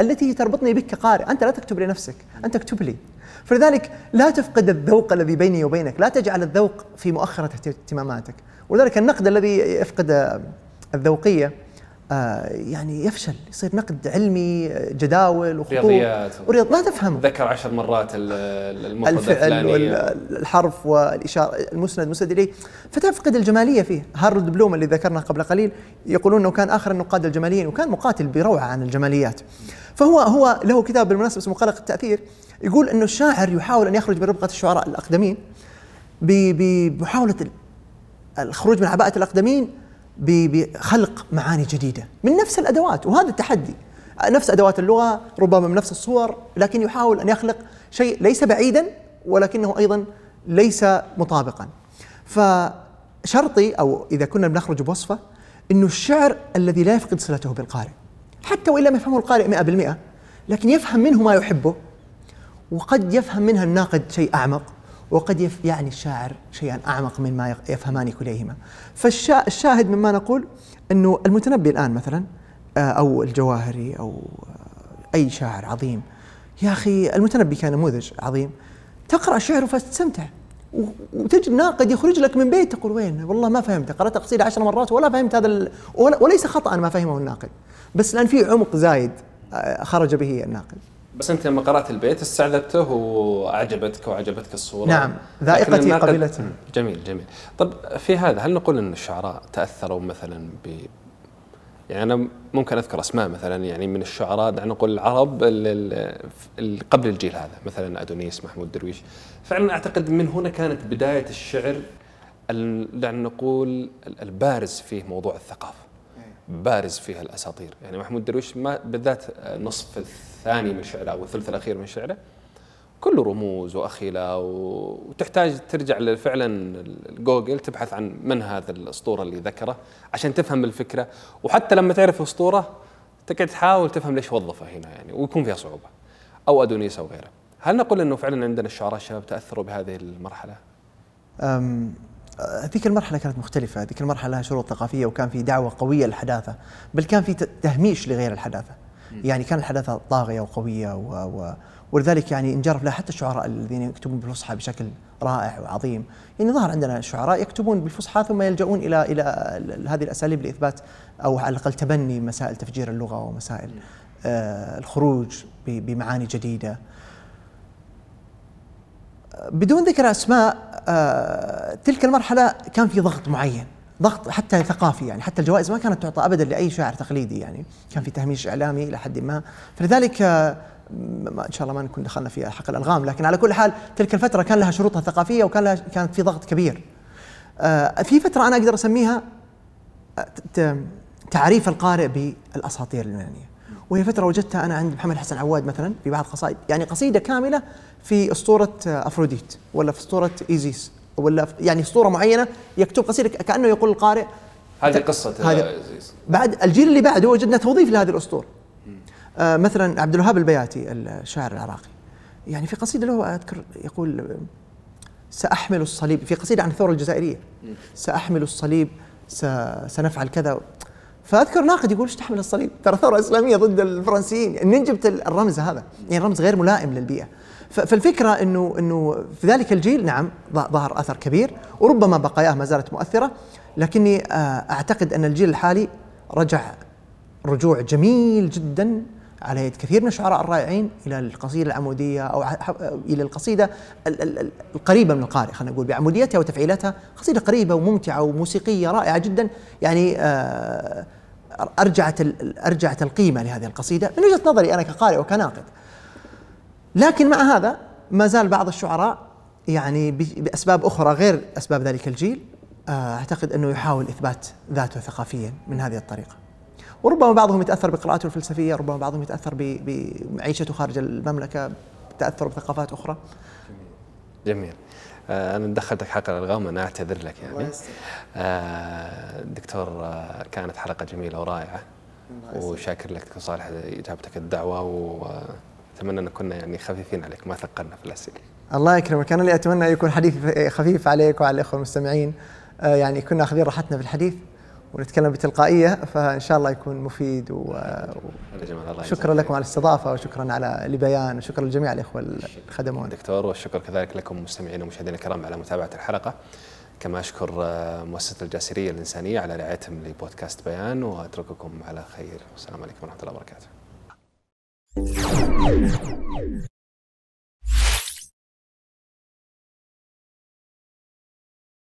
التي تربطني بك كقارئ أنت لا تكتب لنفسك أنت اكتب لي. فلذلك لا تفقد الذوق الذي بيني وبينك. لا تجعل الذوق في مؤخرة اهتماماتك. ولذلك النقد الذي يفقد الذوقية آه يعني يفشل يصير نقد علمي جداول وخطوط. رياضيات. ورياض ما تفهم ذكر عشر مرات ال- المفردة الفعل الفلانية. والحرف والإشارة المسند المسند إليه. فتفقد الجمالية فيه هارولد بلوم اللي ذكرنا قبل قليل يقولون أنه كان آخر النقاد الجماليين وكان مقاتل بروعة عن الجماليات. فهو هو له كتاب بالمناسبة اسمه قلق التأثير يقول أنه الشاعر يحاول أن يخرج من ربقة الشعراء الأقدمين ب- بمحاولة ال- الخروج من عباءة الأقدمين ب- بخلق معاني جديدة من نفس الأدوات وهذا التحدي. نفس أدوات اللغة ربما من نفس الصور لكن يحاول أن يخلق شيء ليس بعيدا ولكنه أيضا ليس مطابقا. فشرطي أو إذا كنا بنخرج بوصفة أنه الشعر الذي لا يفقد صلته بالقارئ. حتى وإن لم يفهمه القارئ مئة بالمئة لكن يفهم منه ما يحبه وقد يفهم منها الناقد شيء أعمق. وقد يعني الشاعر شيئا أعمق مما يفهمان كليهما. فالشاهد مما نقول أنه المتنبي الآن مثلا آه، أو الجواهري أو آه، أي شاعر عظيم. يا أخي المتنبي كان نموذج عظيم. تقرأ شعره فتستمتع وتجد ناقد يخرج لك من بيت تقول وين؟ والله ما فهمت. قرأت قصيدة عشر مرات ولا فهمت هذا وليس خطأ ما فهمه الناقد. بس لأن في عمق زايد آه، خرج به الناقد. بس انت لما قرأت البيت استعذبته وأعجبتك وعجبتك الصورة. نعم، ذائقتي. مم، جميل جميل. طب في هذا هل نقول إن الشعراء تأثروا مثلا ب يعني أنا ممكن أذكر أسماء مثلا يعني من الشعراء دعنا نقول العرب اللي قبل الجيل هذا مثلا أدونيس محمود درويش. فعلا أعتقد من هنا كانت بداية الشعر ال- دعنا نقول ال- البارز فيه موضوع الثقافة. بارز فيها الاساطير يعني محمود درويش ما بالذات النصف الثاني من شعره أو الثلث الأخير من شعره كله رموز وأخيلة وتحتاج ترجع فعلا جوجل تبحث عن من هذا الأسطورة اللي ذكره عشان تفهم الفكرة. وحتى لما تعرف الأسطورة تقعد تحاول تفهم ليش وظفه هنا يعني ويكون فيها صعوبة أو ادونيس أو غيره هل نقول إنه فعلا عندنا الشعراء الشباب تأثروا بهذه المرحلة؟ أم، آه، ذيك المرحلة كانت مختلفة، ذيك المرحلة لها شروط ثقافية وكان في دعوة قوية للحداثة، بل كان في تهميش لغير الحداثة. يعني كان الحداثة طاغية وقوية و... و... ولذلك يعني انجرف لها حتى الشعراء الذين يكتبون بالفصحى بشكل رائع وعظيم، يعني ظهر عندنا شعراء يكتبون بالفصحى ثم يلجؤون إلى إلى ال- هذه الأساليب لإثبات أو على الأقل تبني مسائل تفجير اللغة ومسائل آه الخروج. بمعاني جديدة. بدون ذكر أسماء آه، تلك المرحلة كان في ضغط معين ضغط حتى ثقافي يعني حتى الجوائز ما كانت تعطى ابدا لأي شاعر تقليدي يعني كان في تهميش إعلامي إلى حد ما. فلذلك آه، ما إن شاء الله ما نكون دخلنا في حق الالغام لكن على كل حال تلك الفترة كان لها شروطها الثقافية وكان لها كانت في ضغط كبير. آه، في فترة أنا أقدر أسميها تعريف القارئ بالأساطير اليونانية. وهي فترة وجدتها أنا عند محمد حسن عواد مثلا في بعض قصائد يعني قصيدة كاملة في أسطورة أفروديت ولا في أسطورة إيزيس ولا يعني أسطورة معينة يكتب قصيدة كأنه يقول القارئ هذه قصة هذه- آه، بعد الجيل اللي بعده وجدنا توظيف لهذه الأسطورة. آه مثلا عبد الوهاب البياتي الشاعر العراقي. يعني في قصيدة له أذكر يقول سأحمل الصليب في قصيدة عن الثورة الجزائرية. سأحمل الصليب سنفعل كذا. فأذكر ناقد يقول إيش تحمل الصليب؟ ترى ثوره اسلاميه ضد الفرنسيين، منين جبت الرمز هذا؟ يعني رمز غير ملائم للبيئة. فالفكرة انه إنه في ذلك الجيل نعم ظهر أثر كبير وربما بقاياه ما زالت مؤثرة لكني آه، أعتقد أن الجيل الحالي رجع رجوع جميل جدا على يد كثير من الشعراء الرائعين إلى القصيدة العمودية أو إلى القصيدة ال- ال- ال- القريبة من القارئ خلينا نقول بعموديتها وتفعيلاتها قصيدة قريبة وممتعة وموسيقية رائعة جدا يعني آه، أرجعت أرجعت القيمة لهذه القصيدة من وجهة نظري أنا كقارئ وكناقد لكن مع هذا ما زال بعض الشعراء يعني بأسباب أخرى غير أسباب ذلك الجيل آه، أعتقد أنه يحاول إثبات ذاته ثقافيا من هذه الطريقة. وربما بعضهم يتأثر بقراءاته الفلسفية، ربما بعضهم يتأثر بمعيشته خارج المملكة، تأثر بثقافات أخرى. جميل آه، أنا دخلتك حق الالغام أنا أعتذر لك يعني. آه، دكتور آه، كانت حلقة جميلة ورائعة. وشاكر لك دكتور صالح إجابتك الدعوة واتمنى أن كنا يعني خفيفين عليك ما ثقلنا في الأسئلة. الله يكرمك، أنا اللي أتمنى يكون حديث خفيف عليك وعلى الإخوة المستمعين. آه، يعني كنا اخذين راحتنا في الحديث. ونتكلم بتلقائية فإن شاء الله يكون مفيد و... شكرا لكم على الاستضافة وشكرا على لبيان وشكرا لجميع الإخوة اللي خدمونا دكتور والشكر كذلك لكم مستمعينا ومشاهدينا الكرام على متابعة الحلقة. كما أشكر آه، مؤسسة الجاسرية الإنسانية على رعايتهم لبودكاست بيان وأترككم على خير. والسلام عليكم ورحمة الله وبركاته.